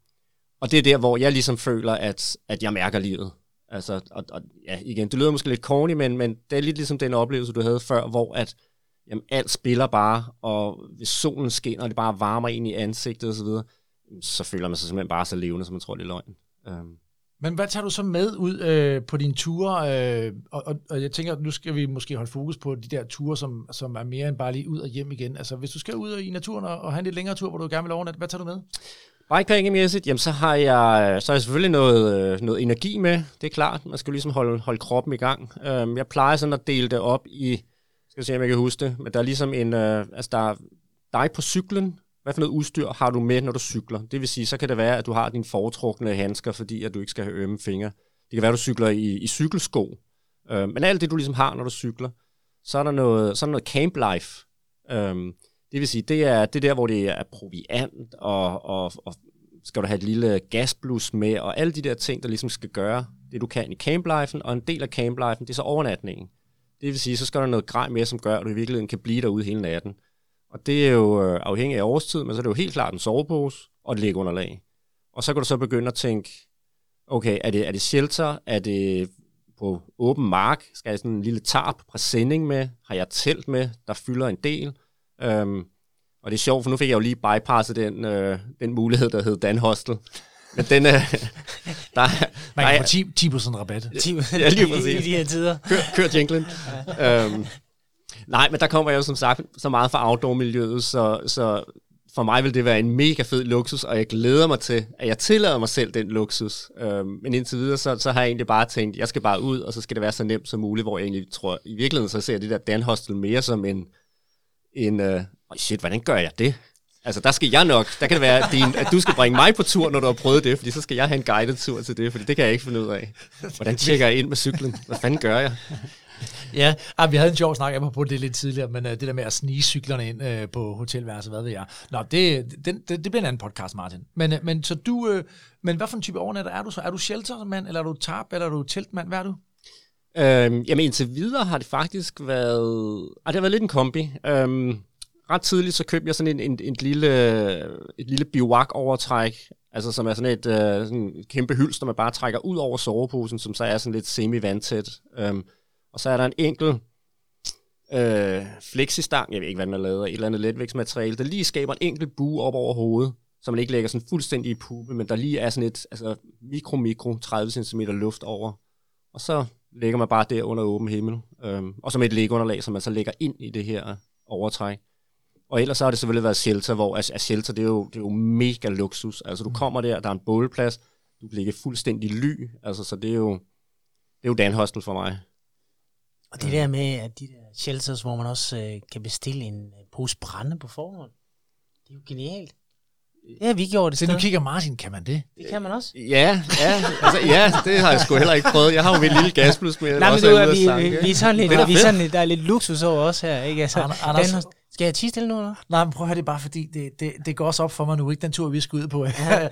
og det er der, hvor jeg ligesom føler, at, at jeg mærker livet. Altså, og, og, ja, igen, det lyder måske lidt corny, men, men det er lidt ligesom den oplevelse, du havde før, hvor at, jamen, alt spiller bare, og hvis solen skinner, og det bare varmer ind i ansigtet osv., så, så føler man sig simpelthen bare så levende, som man tror, det er løgn. Øhm men hvad tager du så med ud øh, på dine ture? Øh, og, og, og jeg tænker, at nu skal vi måske holde fokus på de der ture, som, som er mere end bare lige ud og hjem igen. Altså hvis du skal ud i naturen og, og have en lidt længere tur, hvor du gerne vil overnatte, hvad tager du med? Bikepacking-mæssigt, jamen så har jeg, så har jeg selvfølgelig noget, øh, noget energi med, det er klart. Man skal jo ligesom holde, holde kroppen i gang. Øhm, jeg plejer sådan at dele det op i, skal se om jeg kan huske det, men der er ligesom en, øh, altså der er dig på cyklen, hvad for noget udstyr har du med, når du cykler? Det vil sige, så kan det være, at du har dine foretrukne handsker, fordi at du ikke skal have ømme fingre. Det kan være, at du cykler i, i cykelsko. Øh, men alt det, du ligesom har, når du cykler, så er der noget, så er der noget camp life. Øh, det vil sige, det er det der, hvor det er proviant, og, og, og skal du have et lille gasblus med, og alle de der ting, der ligesom skal gøre det, du kan i camplifen, og en del af camplifen, det er så overnatningen. Det vil sige, så skal der noget grej med, som gør, at du i virkeligheden kan blive derude hele natten. Og det er jo øh, afhængig af årstid, men så er det jo helt klart en sovepose og et lægunderlag. Og så kan du så begynde at tænke, okay, er det, er det shelter? Er det på åben mark? Skal jeg sådan en lille tarp, præsending med? Har jeg telt med, der fylder en del? Øhm, og det er sjovt, for nu fik jeg jo lige bypasset den, øh, den mulighed, der hed Dan Hostel. Men den, øh, der, Man kan få 10, 10 rabat. 10, ja, lige præcis. I, i de her tider. Kør, kør jinglen. øhm, Nej, men der kommer jeg jo som sagt så meget fra outdoor-miljøet, så, så for mig vil det være en mega fed luksus, og jeg glæder mig til, at jeg tillader mig selv den luksus. Øhm, men indtil videre, så, så har jeg egentlig bare tænkt, at jeg skal bare ud, og så skal det være så nemt som muligt, hvor jeg egentlig tror, i virkeligheden så ser jeg det der Dan Hostel mere som en, en øh, oh shit, hvordan gør jeg det? Altså, der skal jeg nok, der kan det være, din, at du skal bringe mig på tur, når du har prøvet det, fordi så skal jeg have en guided tur til det, fordi det kan jeg ikke finde ud af. Hvordan tjekker jeg ind med cyklen? Hvad fanden gør jeg? Ja, ah, vi havde en sjov snak jeg på det lidt tidligere, men uh, det der med at snige cyklerne ind uh, på hotelværelset, hvad ved jeg. Nå, det, det, det, det bliver en anden podcast, Martin. Men, uh, men så du, uh, men hvad for en type overnatter er du så? Er du sheltermand, eller er du tarp, eller er du teltmand? Hvad er du? Øhm, jamen indtil videre har det faktisk været, ah, det har været lidt en kombi. Øhm, ret tidligt så købte jeg sådan en, en, en lille, et lille biwak-overtræk, altså som er sådan et øh, sådan kæmpe hylster, man bare trækker ud over soveposen, som så er sådan lidt semi-vandtæt. Øhm, og så er der en enkelt øh, flexistang, jeg ved ikke, hvad den er lavet af, et eller andet letvægtsmateriale, der lige skaber en enkelt bue op over hovedet, så man ikke lægger sådan fuldstændig i puppe, men der lige er sådan et altså mikro-mikro 30 cm luft over. Og så lægger man bare der under åben himmel. Øhm, og så med et lægunderlag, som man så lægger ind i det her overtræk. Og ellers så har det selvfølgelig været shelter, hvor altså, altså, shelter, det er, jo, det er jo mega luksus. Altså du kommer der, der er en bålplads, du kan ligge fuldstændig ly, altså så det er jo, det er jo Dan Hostel for mig. Og det der med, at de der shelters, hvor man også øh, kan bestille en øh, pose brænde på forhånd, det er jo genialt. Det har vi gjort det Så nu kigger Martin, kan man det? Det kan man også. Ja, ja, altså, ja, det har jeg sgu heller ikke prøvet. Jeg har jo mit lille gasplus med. Nej, men du, er vi, sanke, vi, vi, er sådan lidt, vi er sådan lidt, der er lidt luksus over os her, ikke? Altså, Ander- Anders- den, skal jeg tige stille nu, eller? Nej, men prøv at høre det er bare, fordi det, det, det går også op for mig nu, ikke den tur, vi skal ud på. Ja.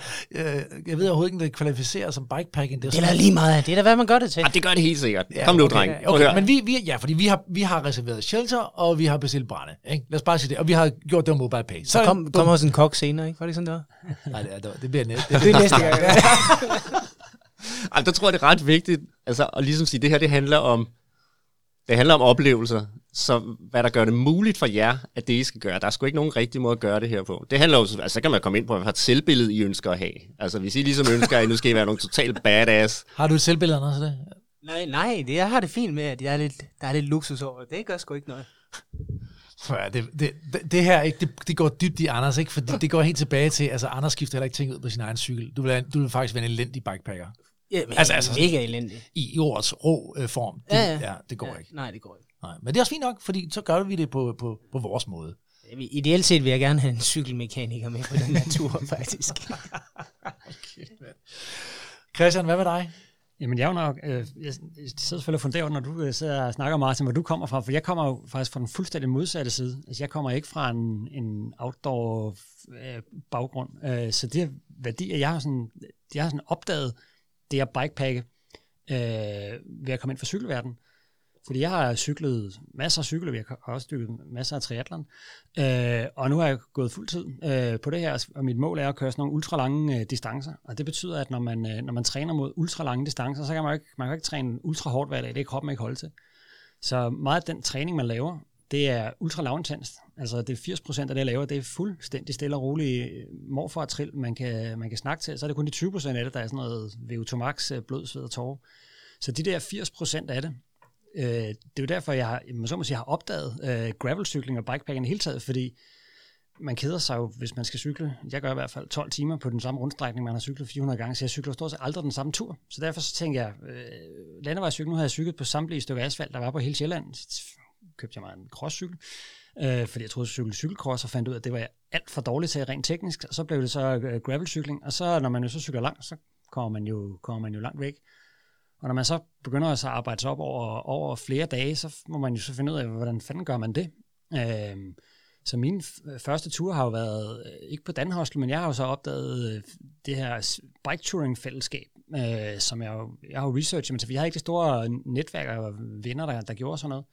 jeg ved overhovedet ikke, om det kvalificerer som bikepacking. Det er, Det er da lige meget. Det er da, hvad man gør det til. Ah, det gør det helt sikkert. Kom nu, okay, dreng. ja, at Okay, høre. men vi, vi, ja, fordi vi har, vi har reserveret shelter, og vi har bestilt brænde. Ikke? Lad os bare sige det. Og vi har gjort det med mobile pay. Så kom, kom også en kok senere, ikke? Var det ikke sådan, der? Nej, det, er- det, det bliver næste. Det, Det er næste gang. Ej, der tror jeg, det er ret vigtigt altså, at ligesom sige, det her det handler om det handler om oplevelser, så hvad der gør det muligt for jer, at det I skal gøre. Der er sgu ikke nogen rigtig måde at gøre det her på. Det handler jo, altså så kan man komme ind på, hvad for et selvbillede I ønsker at have. Altså hvis I ligesom ønsker, at nu skal I være nogle totalt badass. har du et selvbillede, Anders? Det? Nej, nej, det, jeg har det fint med, at jeg er lidt, der er lidt luksus over det. Gør sgu ikke noget. Det, det, det, det her ikke, det, det går dybt i Anders, ikke? Fordi det går helt tilbage til, altså Anders skifter heller ikke ting ud på sin egen cykel. Du vil, du vil faktisk være en elendig bikepacker. Ja, men Altså, altså, mega elendig. I, i ordets rå øh, form. Det, Ja, ja, ja. det går ja, ikke. Nej, det går ikke. Nej. Men det er også fint nok, fordi så gør vi det på, på, på vores måde. Ideelt set vil jeg gerne have en cykelmekaniker med på den her tur, faktisk. Christian, hvad med dig? Jamen jeg er jo nok, øh, jeg, sidder selvfølgelig og funderer, når du øh, sidder og snakker, Martin, hvor du kommer fra, for jeg kommer jo faktisk fra den fuldstændig modsatte side. Altså jeg kommer ikke fra en, en outdoor øh, baggrund, øh, så det er værdier, jeg har sådan, jeg har sådan opdaget, det at bikepacke øh, ved at komme ind fra cykelverdenen. Fordi jeg har cyklet masser af cykler, jeg har også dykket masser af triathlon, øh, og nu har jeg gået fuld tid øh, på det her, og mit mål er at køre sådan nogle ultralange øh, distancer, og det betyder, at når man, øh, når man træner mod ultralange distancer, så kan man jo ikke, man kan ikke træne ultra hårdt hver dag, det er kroppen ikke holde til. Så meget af den træning, man laver, det er ultra lavintens. Altså det er 80% af det, jeg laver, det er fuldstændig stille og roligt morfar og trill, man kan, man kan snakke til. Så er det kun de 20% af det, der er sådan noget VO2 max, øh, blod, sved og tårer. Så de der 80% af det, øh, det er jo derfor, jeg har, man så må sige, har opdaget øh, gravelcykling og bikepacking i hele taget, fordi man keder sig jo, hvis man skal cykle. Jeg gør i hvert fald 12 timer på den samme rundstrækning, man har cyklet 400 gange, så jeg cykler stort set aldrig den samme tur. Så derfor så tænker jeg, øh, landevejscykel, nu har jeg cyklet på samtlige stykker asfalt, der var på hele Sjælland. Så købte jeg mig en crosscykel, øh, fordi jeg troede, cykel skulle cykelcross, og fandt ud af, at det var jeg alt for dårligt til rent teknisk. Og så blev det så øh, gravelcykling, og så når man jo så cykler langt, så kommer man jo, kommer man jo langt væk. Og når man så begynder at så arbejde sig op over, over flere dage, så må man jo så finde ud af, hvordan fanden gør man det. Øh, så min f- øh, første tur har jo været, øh, ikke på Danhostel, men jeg har jo så opdaget øh, det her bike touring fællesskab, øh, som jeg, jo, jeg har jo researchet, men så jeg har ikke det store netværk af venner, der, der gjorde sådan noget.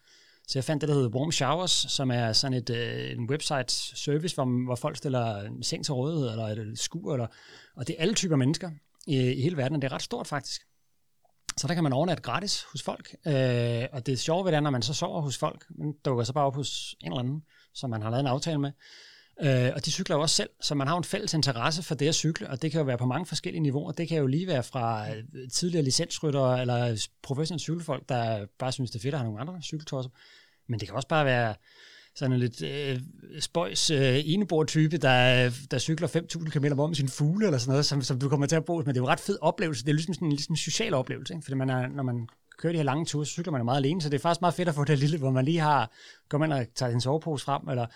Så jeg fandt det, der hedder Warm Showers, som er sådan et, øh, en website service, hvor, hvor folk stiller en seng til rådighed, eller et skur, eller, og det er alle typer mennesker i, i hele verden, og det er ret stort faktisk. Så der kan man overnatte gratis hos folk, øh, og det sjove ved det er, når man så sover hos folk, man dukker så bare op hos en eller anden, som man har lavet en aftale med, øh, og de cykler jo også selv, så man har en fælles interesse for det at cykle, og det kan jo være på mange forskellige niveauer. Det kan jo lige være fra øh, tidligere licensryttere eller professionelle cykelfolk, der bare synes, det er fedt at have nogle andre cykeltosser, men det kan også bare være sådan en lidt øh, spøjs øh, enebord-type, der, der cykler 5.000 km om sin fugle eller sådan noget, som, som du kommer til at bo. Men det er jo en ret fed oplevelse. Det er ligesom sådan en, ligesom en social oplevelse, ikke? fordi man er, når man kører de her lange ture, så cykler man jo meget alene, så det er faktisk meget fedt at få det lille, hvor man lige har, går man og tager en sovepose frem, eller,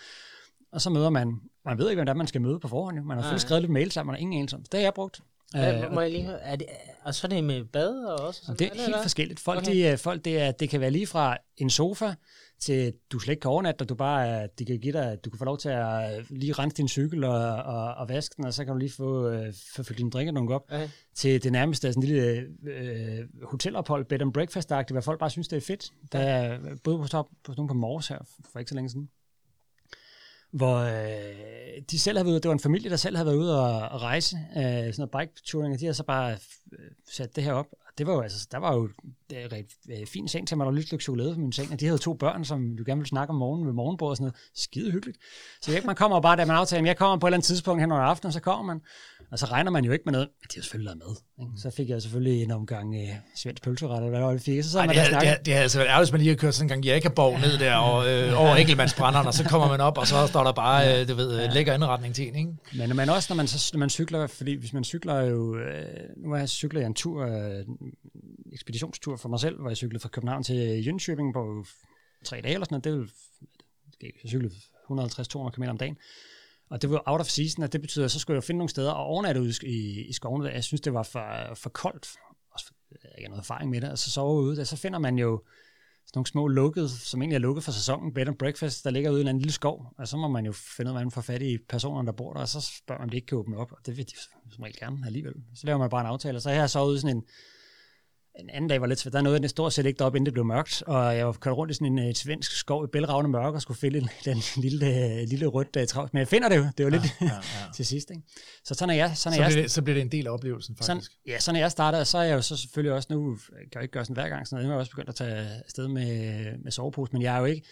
og så møder man, man ved ikke, hvem man skal møde på forhånd. Man har selvfølgelig skrevet lidt mail sammen, man har ingen anelse om. Det har jeg brugt. Hvad, Øh, må jeg lige høre? Er det, og så er det med bad og også? Sådan, det er eller helt hvad? forskelligt. Folk, Okay. de, folk det, er, det kan være lige fra en sofa, til du slet ikke kan overnatte, og du bare, er- de kan give dig, du kan få lov til at øh, lige rense din cykel og, og, og vaske den, og så kan du lige få, øh, få fyldt dine drikker nogle op, Okay. til det nærmeste sådan en lille øh, hotelophold, bed and breakfast hvor folk bare synes, det er fedt. Der er både på top på på Mors her, for ikke så længe siden hvor øh, de selv havde været ude, det var en familie, der selv havde været ude og, og rejse, øh, sådan noget bike touring, og de havde så bare øh, sat det her op. Og det var jo altså, der var jo rigtig fin seng til mig, der var lidt stykke chokolade på min seng, og de havde to børn, som du gerne ville snakke om morgenen ved morgenbordet og sådan noget. Skide hyggeligt. Så jeg, man kommer bare, da man aftaler, jeg kommer på et eller andet tidspunkt hen over aftenen, så kommer man, og så regner man jo ikke med noget. Men de har selvfølgelig med. Ikke? Så fik jeg selvfølgelig en omgang øh, svensk pølseret, eller hvad det fik. Så sad Ej, man det, havde, det, havde, det havde altså været ærgerligt, hvis man lige har kørt sådan en gang Jakaborg ned der og, øh, over Enkelmandsbrænderen, og så kommer man op, og så står der bare, øh, du ved, ja. lækker indretning til en, ikke? Men, men også når man, så, når man cykler, fordi hvis man cykler jo, øh, nu har jeg cyklet en tur, øh, ekspeditionstur for mig selv, hvor jeg cyklede fra København til Jönköping på tre dage eller sådan noget, det vil, jeg cyklede 150-200 km om dagen, og det var out of season, og det betyder, at så skulle jeg finde nogle steder og overnatte ude i, i skovene. Jeg synes, det var for, for koldt. Også for, jeg har ikke noget erfaring med det. Og så sove ude og så finder man jo sådan nogle små lukkede, som egentlig er lukket for sæsonen, bed and breakfast, der ligger ude i en anden lille skov. Og så må man jo finde ud af, hvordan man får fat i personerne, der bor der, og så spørger man, om de ikke kan åbne op. Og det vil de som regel gerne alligevel. Så laver man bare en aftale. Og så her så ude sådan en, en anden dag var lidt svært. Der nåede jeg stort set ikke deroppe, inden det blev mørkt, og jeg var kørt rundt i sådan en uh, svensk skov i bælragende mørke og skulle finde den lille, uh, lille rødt uh, travlt. Men jeg finder det jo. Det jo lidt ja, ja. til sidst. Ikke? Så sådan er jeg. Sådan Så er jeg, bliver, det, så bliver det en del af oplevelsen, sådan, faktisk. ja, sådan er jeg starter, så er jeg jo så selvfølgelig også nu, jeg kan jo ikke gøre sådan hver gang, sådan noget, jeg er også begyndt at tage afsted med, med sovepose, men jeg er jo ikke,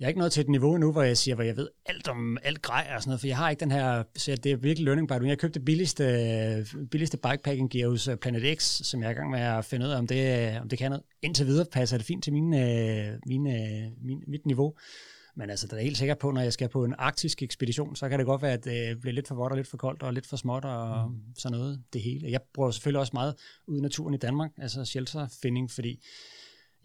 jeg er ikke nået til et niveau nu, hvor jeg siger, hvor jeg ved alt om alt grej og sådan noget, for jeg har ikke den her, så det er virkelig learning by doing. Jeg købte det billigste, billigste bikepacking gear hos øh, Planet X, som jeg er i gang med at finde ud af, om det, om det kan noget. Indtil videre passer det fint til mine, øh, mine, min, mit niveau. Men altså, der er helt sikkert på, når jeg skal på en arktisk ekspedition, så kan det godt være, at det bliver lidt for vådt og lidt for koldt og lidt for småt og mm. sådan noget, det hele. Jeg bruger selvfølgelig også meget ud i naturen i Danmark, altså shelterfinding, fordi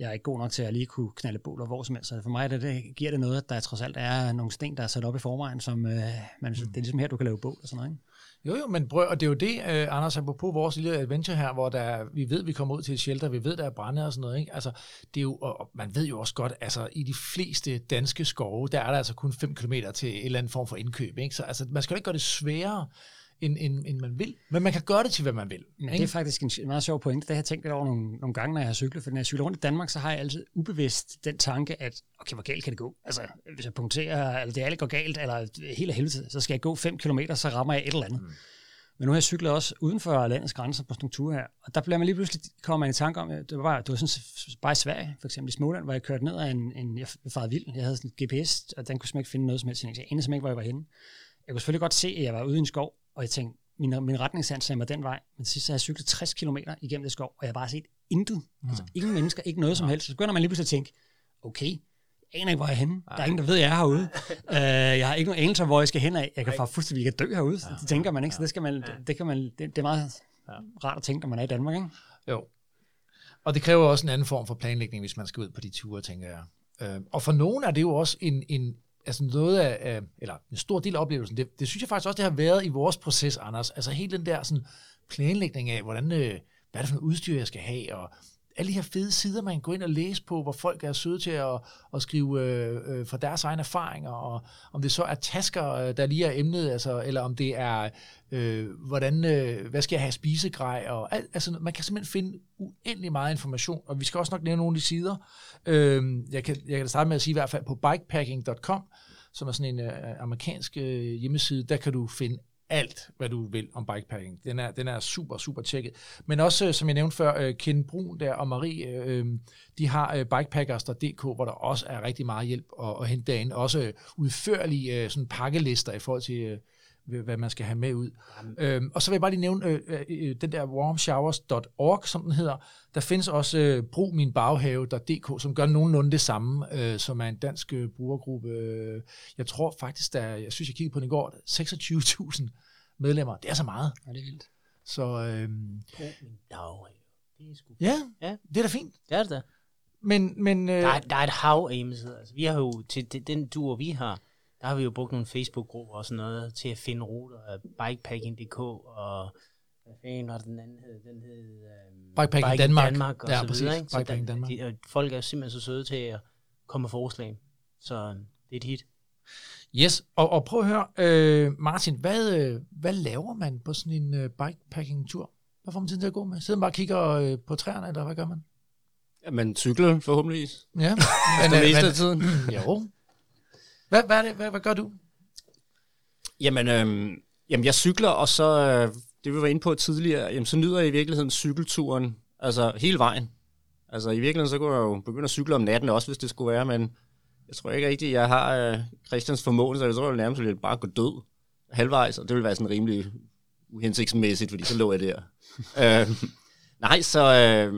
jeg er ikke god nok til at lige kunne knalde bål og hvor som helst. Så for mig det, det giver det noget, at der trods alt er nogle sten, der er sat op i forvejen, som øh, man, mm. det er ligesom her, du kan lave bål og sådan noget. Ikke? Jo, jo, men prøv, og det er jo det, uh, Anders, apropos vores lille adventure her, hvor der, vi ved, vi kommer ud til et shelter, vi ved, der er brænde og sådan noget, ikke? Altså, det er jo, og man ved jo også godt, altså, i de fleste danske skove, der er der altså kun 5 km til en eller anden form for indkøb, ikke? Så altså, man skal jo ikke gøre det sværere, end, end, end man vil. Men man kan gøre det til, hvad man vil. Ikke? det er faktisk en meget sjov pointe. Det har jeg tænkt lidt over nogle, nogle gange, når jeg har cyklet. For når jeg cykler rundt i Danmark, så har jeg altid ubevidst den tanke, at okay, hvor galt kan det gå? Altså, hvis jeg punkterer, eller det alt går galt, eller helt af helvede, så skal jeg gå 5 km, så rammer jeg et eller andet. Mm. Men nu har jeg cyklet også uden for landets grænser på sådan en tur her, og der bliver man lige pludselig kommer man i tanke om, at det var, bare, det var sådan, bare i Sverige, for eksempel i Småland, hvor jeg kørte ned af en, en jeg farede vild. Jeg havde sådan en GPS, og den kunne simpelthen ikke finde noget som helst. Jeg anede simpelthen ikke, hvor jeg var henne. Jeg kunne selvfølgelig godt se, at jeg var ude i en skov, og jeg tænkte, min, min retningssand sagde mig den vej, men sidst har jeg cyklet 60 km igennem det skov, og jeg har bare set intet. Mm. Altså ingen mennesker, ikke noget som helst. Så begynder man lige pludselig at tænke, okay, jeg aner ikke, hvor jeg er henne. Der er ingen, der ved, at jeg er herude. uh, jeg har ikke nogen anelse om, hvor jeg skal hen af. Jeg kan faktisk fuldstændig ikke dø herude. Ja, det tænker man ikke, så det, skal man, det, kan man, det, det er meget rart at tænke, når man er i Danmark. Ikke? Jo. Og det kræver også en anden form for planlægning, hvis man skal ud på de ture, tænker jeg. Uh, og for nogen er det jo også en, en altså noget af, af, eller en stor del af oplevelsen, det, det synes jeg faktisk også, det har været i vores proces, Anders. Altså hele den der sådan, planlægning af, hvordan, øh, hvad er det for noget udstyr, jeg skal have, og alle de her fede sider, man kan gå ind og læse på, hvor folk er søde til at, at skrive øh, øh, fra deres egne erfaringer, og om det så er tasker, øh, der lige er emnet, altså, eller om det er, øh, hvordan, øh, hvad skal jeg have spisegrej, og alt, altså, man kan simpelthen finde uendelig meget information, og vi skal også nok nævne nogle af de sider. Øh, jeg, kan, jeg kan starte med at sige i hvert fald på bikepacking.com, som er sådan en øh, amerikansk øh, hjemmeside, der kan du finde alt, hvad du vil om bikepacking. Den er, den er super, super tjekket. Men også, øh, som jeg nævnte før, øh, Ken Brun der og Marie, øh, øh de har bikepackers.dk, hvor der også er rigtig meget hjælp at, at hente derinde. Også udførlige sådan pakkelister i forhold til, hvad man skal have med ud. Øhm, og så vil jeg bare lige nævne øh, øh, den der warmshowers.org, som den hedder. Der findes også øh, brugminbaghave.dk, som gør nogenlunde det samme, øh, som er en dansk øh, brugergruppe. Jeg tror faktisk, der, jeg synes, jeg kiggede på den i går, 26.000 medlemmer. Det er så meget. Ja, det er vildt. Så øh. Det er sgu ja, Ja. det er da fint. Det er det da. Men, men øh, Der er, der er et hav af hjemmesider. Altså, vi har jo, til den tur, vi har, der har vi jo brugt nogle Facebook-grupper og sådan noget til at finde ruter af bikepacking.dk og hvad fanden var den anden hed? Den hed um, Bikepacking Danmark. Danmark og Ja, så præcis. videre, ikke? Så Bikepacking der, Danmark. De, og folk er simpelthen så søde til at komme med forslag. Så øhm, det er et hit. Yes, og, og prøv at høre, øh, Martin, hvad, øh, hvad laver man på sådan en øh, bikepacking-tur? Hvad får man tid til at gå med? Sidder man bare og kigger øh, på træerne, eller hvad gør man? Man cykler forhåbentlig. Ja, Men, det meste af tiden. Jo. Hvad, hvad, er det, hvad, hvad gør du? Jamen, øhm, jamen, jeg cykler, og så, øh, det vi var inde på tidligere, jamen, så nyder jeg i virkeligheden cykelturen, altså hele vejen. Altså i virkeligheden, så kunne jeg jo begynde at cykle om natten også, hvis det skulle være, men jeg tror ikke rigtigt, jeg har øh, Christians formål, så jeg tror, jeg nærmest ville bare gå død halvvejs, og det ville være sådan rimelig uhensigtsmæssigt, fordi så lå jeg der. øh, nej, så øh,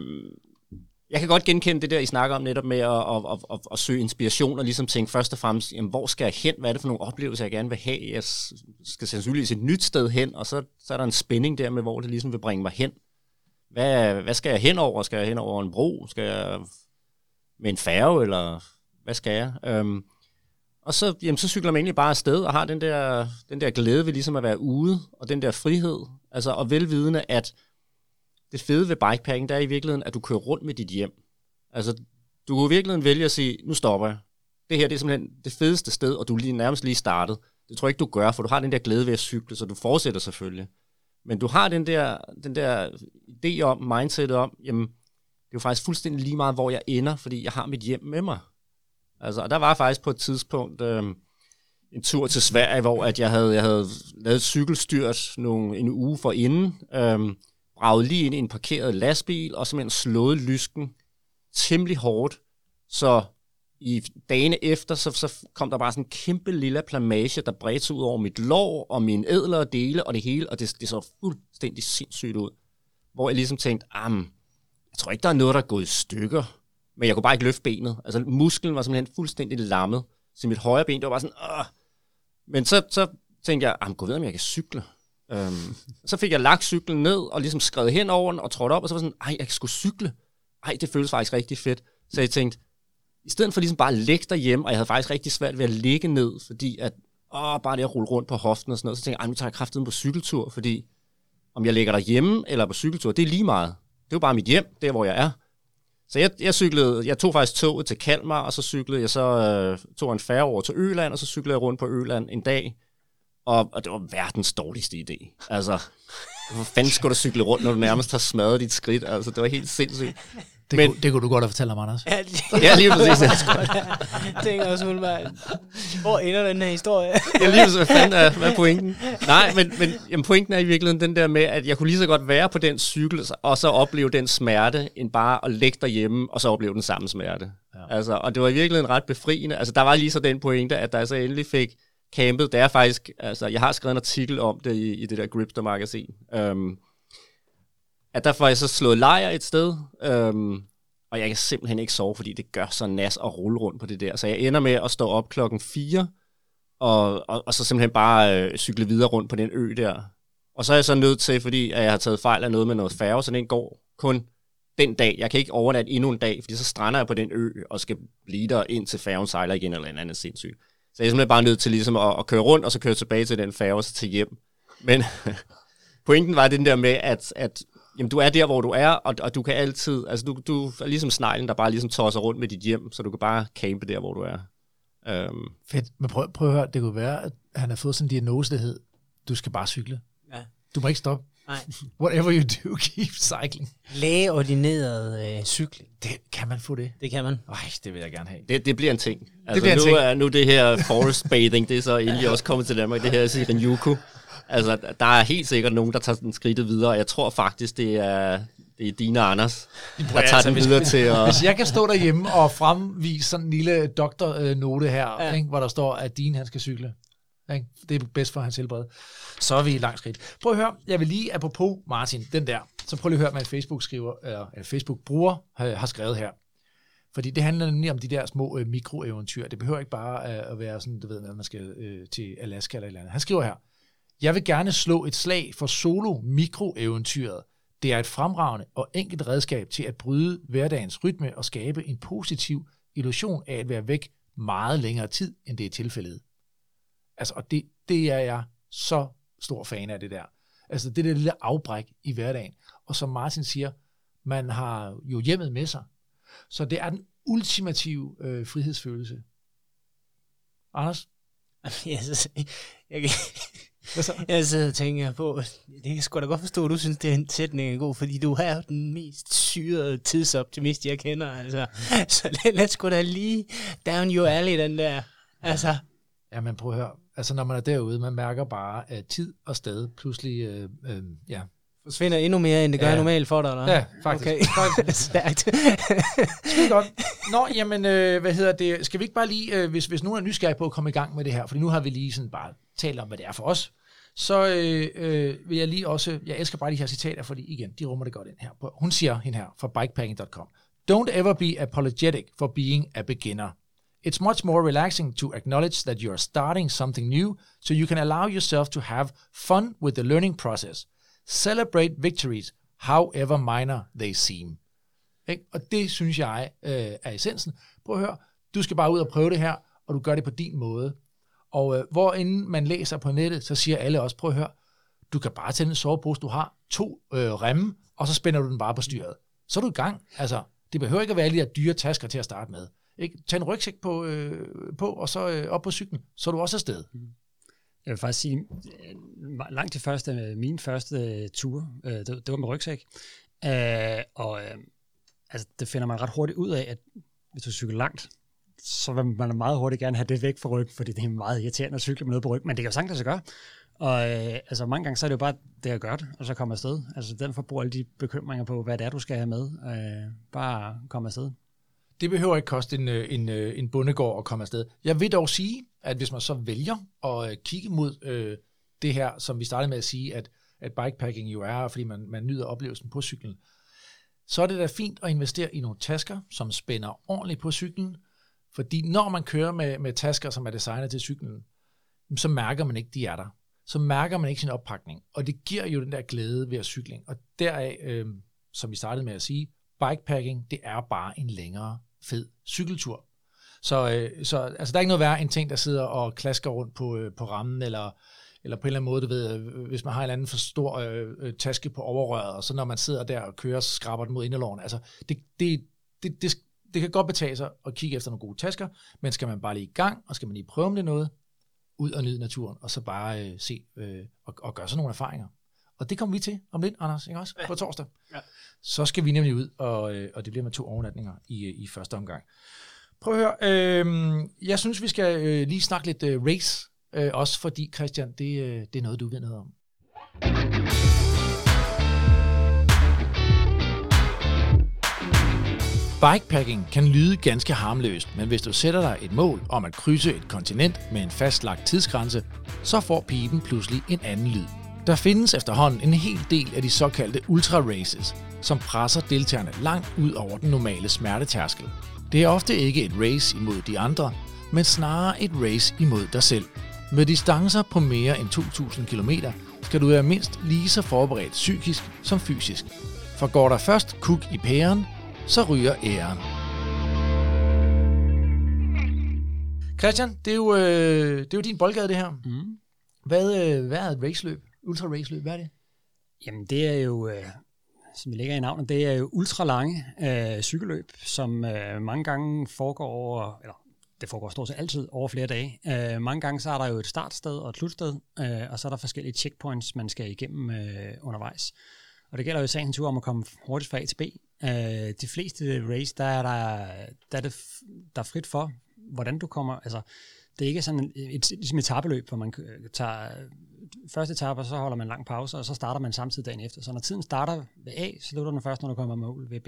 jeg kan godt genkende det der, I snakker om netop med at, at, at, at, at søge inspiration og ligesom tænke først og fremmest, jamen, hvor skal jeg hen? Hvad er det for nogle oplevelser, jeg gerne vil have? Jeg skal sandsynligvis et nyt sted hen, og så, så er der en spænding der med, hvor det ligesom vil bringe mig hen. Hvad, hvad skal jeg hen over? Skal jeg hen over en bro? Skal jeg med en færge, eller hvad skal jeg? Øhm, og så, jamen, så cykler man egentlig bare afsted og har den der, den der glæde ved ligesom at være ude, og den der frihed, altså og velvidende, at det fede ved bikepacking, der er i virkeligheden, at du kører rundt med dit hjem. Altså, du kunne i virkeligheden vælge at sige, nu stopper jeg. Det her det er simpelthen det fedeste sted, og du er lige, nærmest lige startet. Det tror jeg ikke, du gør, for du har den der glæde ved at cykle, så du fortsætter selvfølgelig. Men du har den der, den der idé om, mindsetet om, jamen, det er jo faktisk fuldstændig lige meget, hvor jeg ender, fordi jeg har mit hjem med mig. Altså, og der var faktisk på et tidspunkt øh, en tur til Sverige, hvor at jeg havde, jeg havde lavet cykelstyrt nogle, en uge for inden, øh, braget lige ind i en parkeret lastbil, og simpelthen slået lysken temmelig hårdt, så i dagene efter, så, så kom der bare sådan en kæmpe lille plamage, der bredte sig ud over mit lår og mine ædlere dele og det hele, og det, det så fuldstændig sindssygt ud. Hvor jeg ligesom tænkte, am, jeg tror ikke, der er noget, der er gået i stykker, men jeg kunne bare ikke løfte benet. Altså musklen var simpelthen fuldstændig lammet, så mit højre ben, det var bare sådan, Åh! Men så, så tænkte jeg, am, gå ved, om jeg kan cykle. Øhm, så fik jeg lagt cyklen ned og ligesom skrevet hen over den og trådt op, og så var sådan, ej, jeg skulle cykle. Ej, det føles faktisk rigtig fedt. Så jeg tænkte, i stedet for ligesom bare at ligge derhjemme, og jeg havde faktisk rigtig svært ved at ligge ned, fordi at, åh, bare det at rulle rundt på hoften og sådan noget, så tænkte jeg, nu tager jeg kraften på cykeltur, fordi om jeg ligger derhjemme eller på cykeltur, det er lige meget. Det er jo bare mit hjem, der hvor jeg er. Så jeg, jeg cyklede, jeg tog faktisk toget til Kalmar, og så cyklede jeg så, øh, tog en færre over til Øland, og så cyklede jeg rundt på Øland en dag, og, og det var verdens dårligste idé. Altså, hvor fanden skulle du cykle rundt, når du nærmest har smadret dit skridt? Altså, det var helt sindssygt. Det, men, kunne, det kunne du godt have fortalt om, Anders. Ja, det, Ja, lige præcis. jeg tænker også umiddelbart, hvor ender den her historie? ja, lige præcis. Hvad fanden er, hvad er pointen? Nej, men, men jamen, pointen er i virkeligheden den der med, at jeg kunne lige så godt være på den cykel, og så opleve den smerte, end bare at ligge derhjemme, og så opleve den samme smerte. Ja. Altså, og det var i virkeligheden ret befriende. Altså, der var lige så den pointe, at da jeg så endelig fik campet, det er faktisk, altså, jeg har skrevet en artikel om det i, i det der Gripster-magasin, øhm, at der får jeg så slået lejr et sted, øhm, og jeg kan simpelthen ikke sove, fordi det gør så nas at rulle rundt på det der. Så jeg ender med at stå op klokken 4, og, og, og så simpelthen bare øh, cykle videre rundt på den ø der. Og så er jeg så nødt til, fordi at jeg har taget fejl af noget med noget færge, så den går kun den dag. Jeg kan ikke overnatte endnu en dag, fordi så strander jeg på den ø, og skal blive der ind til færgen sejler igen, eller en anden sindssygt. Så jeg er simpelthen bare nødt til ligesom at, at køre rundt, og så køre tilbage til den færge, og så til hjem. Men pointen var den der med, at, at jamen, du er der, hvor du er, og, og du kan altid, altså du, du er ligesom sneglen, der bare ligesom tosser rundt med dit hjem, så du kan bare campe der, hvor du er. Um, Fedt, men prøv, prøv at høre, det kunne være, at han har fået sådan en diagnose, der hed, du skal bare cykle. Ja. Du må ikke stoppe. Nej. Whatever you do, keep cycling. Lægeordineret øh, cykling. Det, kan man få det? Det kan man. Nej, det vil jeg gerne have. det, det bliver en ting. Altså, bliver en nu, ting. Er, nu det her forest bathing, det er så endelig også kommet til Danmark, det her Shirinjuku. Altså, der er helt sikkert nogen, der tager den skridtet videre, og jeg tror faktisk, det er, det er dine Anders, der tager altså, den hvis- videre til at... Hvis jeg kan stå derhjemme og fremvise sådan en lille doktornote her, ja. Ja. ikke, hvor der står, at din han skal cykle. Ikke? Det er bedst for hans helbred. Så er vi i langt skridt. Prøv at høre, jeg vil lige, apropos Martin, den der, så prøv lige at høre, hvad en Facebook-skriver, eller, en Facebook-bruger har, øh, har skrevet her. Fordi det handler nemlig om de der små øh, mikroeventyr. Det behøver ikke bare øh, at være sådan, du ved, at man skal øh, til Alaska eller et eller andet. Han skriver her, jeg vil gerne slå et slag for solo mikroeventyret. Det er et fremragende og enkelt redskab til at bryde hverdagens rytme og skabe en positiv illusion af at være væk meget længere tid, end det er tilfældet. Altså, og det, det er jeg så stor fan af det der. Altså, det der lille afbræk i hverdagen. Og som Martin siger, man har jo hjemmet med sig. Så det er den ultimative øh, frihedsfølelse. Anders? Jeg, jeg, sidder og tænker på, det kan jeg sgu da godt forstå, at du synes, det er en sætning er god, fordi du er den mest syrede tidsoptimist, jeg kender. Altså. Så lad, lad sgu da lige down your alley, den der. Altså, Jamen prøv at høre. Altså når man er derude, man mærker bare, at tid og sted pludselig, øh, øh, ja. Forsvinder endnu mere, end det gør Ja. normalt for dig, eller? Ja, faktisk. Okay. Stærkt. Skide godt. Nå, jamen, øh, hvad hedder det? Skal vi ikke bare lige, øh, hvis, hvis nogen er nysgerrige på at komme i gang med det her, fordi nu har vi lige sådan bare talt om, hvad det er for os, så øh, øh, vil jeg lige også, jeg elsker bare de her citater, fordi igen, de rummer det godt ind her. Hun siger hende her fra bikepacking.com. Don't ever be apologetic for being a beginner. It's much more relaxing to acknowledge that you are starting something new, so you can allow yourself to have fun with the learning process. Celebrate victories, however minor they seem. Ikke? Og det synes jeg øh, er essensen. Prøv at høre, du skal bare ud og prøve det her, og du gør det på din måde. Og øh, hvor inden man læser på nettet, så siger alle også, prøv at høre, du kan bare tage den sovepose, du har, to øh, remme, og så spænder du den bare på styret. Så er du i gang. Altså, det behøver ikke at være alle de der dyre tasker til at starte med. Ikke? Tag en rygsæk på, øh, på og så øh, op på cyklen, så er du også afsted. Mm. Jeg vil faktisk sige, øh, langt de første, øh, min første øh, tur, øh, det, det var med rygsæk. Øh, og øh, altså, det finder man ret hurtigt ud af, at hvis du cykler langt, så vil man meget hurtigt gerne have det væk fra ryggen, fordi det er meget irriterende at cykle med noget på ryggen, men det kan jo sagtens lade gøre. Og øh, altså mange gange så er det jo bare det at gøre det, og så komme afsted. Altså den forbruger alle de bekymringer på, hvad det er, du skal have med. Øh, bare komme afsted. Det behøver ikke koste en, øh, en, øh, en bondegård at komme afsted. Jeg vil dog sige, at hvis man så vælger at øh, kigge mod øh, det her, som vi startede med at sige, at, at bikepacking jo er, fordi man, man nyder oplevelsen på cyklen, så er det da fint at investere i nogle tasker, som spænder ordentligt på cyklen, fordi når man kører med, med tasker, som er designet til cyklen, så mærker man ikke, de er der. Så mærker man ikke sin oppakning, og det giver jo den der glæde ved at cykling. Og deraf, øh, som vi startede med at sige, bikepacking, det er bare en længere fed cykeltur. Så, øh, så altså, der er ikke noget værre end ting, der sidder og klasker rundt på, øh, på rammen, eller, eller på en eller anden måde, du ved, øh, hvis man har en eller anden for stor øh, øh, taske på overrøret, og så når man sidder der og kører, så skraber den mod inderloven. Altså, det, det, det, det, det kan godt betale sig at kigge efter nogle gode tasker, men skal man bare lige i gang, og skal man lige prøve om det noget, ud og nyde naturen, og så bare øh, se øh, og, og gøre sådan nogle erfaringer. Og det kommer vi til om lidt, Anders, ikke også? På torsdag. Ja. Så skal vi nemlig ud, og, øh, og det bliver med to overnatninger i, øh, i første omgang. Prøv at høre, øh, jeg synes, vi skal øh, lige snakke lidt øh, race, øh, også fordi, Christian, det, øh, det er noget, du ved noget om. Bikepacking kan lyde ganske harmløst, men hvis du sætter dig et mål om at krydse et kontinent med en fastlagt tidsgrænse, så får pipen pludselig en anden lyd. Der findes efterhånden en hel del af de såkaldte ultra races, som presser deltagerne langt ud over den normale smertetærskel. Det er ofte ikke et race imod de andre, men snarere et race imod dig selv. Med distancer på mere end 2.000 km skal du være mindst lige så forberedt psykisk som fysisk. For går der først kuk i pæren, så ryger æren. Christian, det er jo, øh, det er jo din boldgade det her. Mm. Hvad, øh, hvad er et raceløb? Ultra race løb, hvad er det? Jamen det er jo, øh, som vi lægger i navnet, det er jo ultralange øh, cykelløb, som øh, mange gange foregår over, eller det foregår stort set altid over flere dage. Øh, mange gange så er der jo et startsted og et slutsted, øh, og så er der forskellige checkpoints, man skal igennem øh, undervejs. Og det gælder jo i sagens tur om at komme hurtigt fra A til B. Øh, de fleste race, der er der, der er det der er frit for, hvordan du kommer, altså det er ikke sådan et, et, ligesom et tabeløb, hvor man tager første etape, og så holder man lang pause, og så starter man samtidig dagen efter. Så når tiden starter ved A, så slutter den først, når du kommer med mål ved B.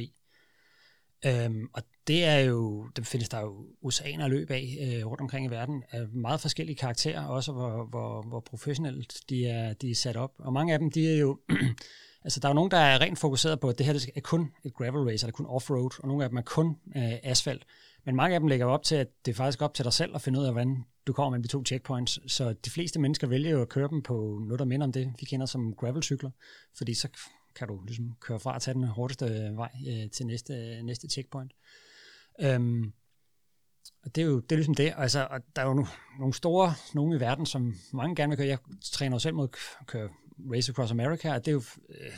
Øhm, og det er jo, det findes der jo oceaner af løb af øh, rundt omkring i verden, af meget forskellige karakterer, også hvor, hvor, hvor professionelt de er, de er sat op. Og mange af dem, de er jo, altså der er jo nogen, der er rent fokuseret på, at det her det er kun et gravel race, eller kun offroad, og nogle af dem er kun øh, asfalt. Men mange af dem lægger op til, at det er faktisk op til dig selv at finde ud af, hvordan du kommer med de to checkpoints. Så de fleste mennesker vælger jo at køre dem på noget, der minder om det, vi kender som gravelcykler, fordi så kan du ligesom køre fra og tage den hurtigste vej øh, til næste, næste checkpoint. Øhm, og det er jo det er ligesom det. Altså, og der er jo nogle store, nogle i verden, som mange gerne vil køre. Jeg træner jo selv mod at køre Race Across America, og det er jo, øh,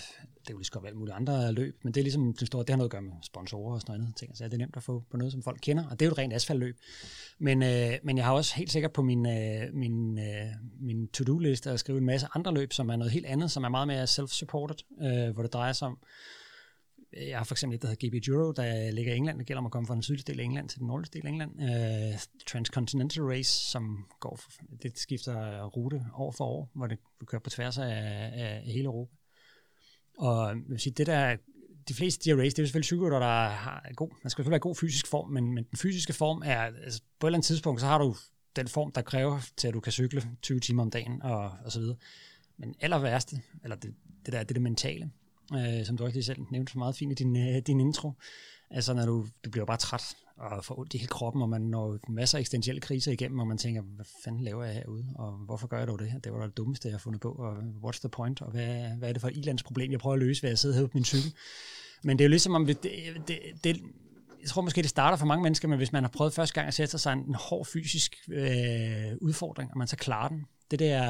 det er jo lige så godt alt muligt andre løb, men det er ligesom det store, det har noget at gøre med sponsorer og sådan noget ting. Så det er nemt at få på noget, som folk kender, og det er jo et rent asfaltløb. Men, øh, men jeg har også helt sikkert på min, øh, min, øh, min to-do-liste at skrive en masse andre løb, som er noget helt andet, som er meget mere self-supported, øh, hvor det drejer sig om øh, jeg har for eksempel et, der hedder GB Euro, der ligger i England. Det gælder om at komme fra den sydlige del af England til den nordlige del af England. Uh, Transcontinental Race, som går for, det skifter rute år for år, hvor det kører på tværs af, af hele Europa. Og øh, jeg vil sige, det der de fleste de her race, det er jo selvfølgelig cykelrytter, der har god, man skal selvfølgelig have god fysisk form, men, men den fysiske form er, altså på et eller andet tidspunkt, så har du den form, der kræver til, at du kan cykle 20 timer om dagen og, og så videre. Men aller værste, eller det, det der, det det mentale, øh, som du også lige selv nævnte så meget fint i din, øh, din intro. Altså, når du, du bliver bare træt og får ondt i hele kroppen, og man når masser af eksistentielle kriser igennem, og man tænker, hvad fanden laver jeg herude, og hvorfor gør jeg dog det her? Det var det dummeste, jeg har fundet på, og what's the point, og hvad, hvad er det for et problem, jeg prøver at løse ved at sidde her på min cykel? Men det er jo ligesom om, det, det, det, jeg tror måske, det starter for mange mennesker, men hvis man har prøvet første gang at sætte sig en hård fysisk øh, udfordring, og man så klarer den, det der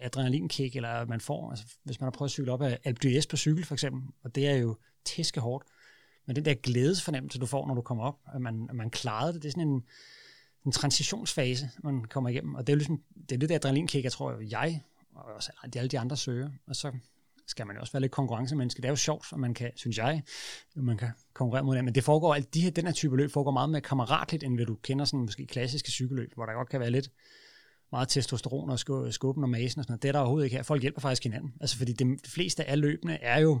adrenalinkick, eller man får, altså hvis man har prøvet at cykle op af Alpe d'Huez på cykel for eksempel, og det er jo tæske hårdt, men den der glædesfornemmelse, du får, når du kommer op, at man, at man klarede det, det er sådan en, en transitionsfase, man kommer igennem, og det er jo ligesom, det er det der adrenalinkick, jeg tror, jeg, og også alle de andre søger, og så skal man jo også være lidt konkurrencemenneske. Det er jo sjovt, at man kan, synes jeg, at man kan konkurrere mod det. Men det foregår, alt de her, den her type løb foregår meget mere kammeratligt, end hvad du kender sådan måske klassiske cykelløb, hvor der godt kan være lidt meget testosteron og skubben og masen og sådan noget. Det er der overhovedet ikke her. Folk hjælper faktisk hinanden. Altså fordi det, de fleste af løbene er jo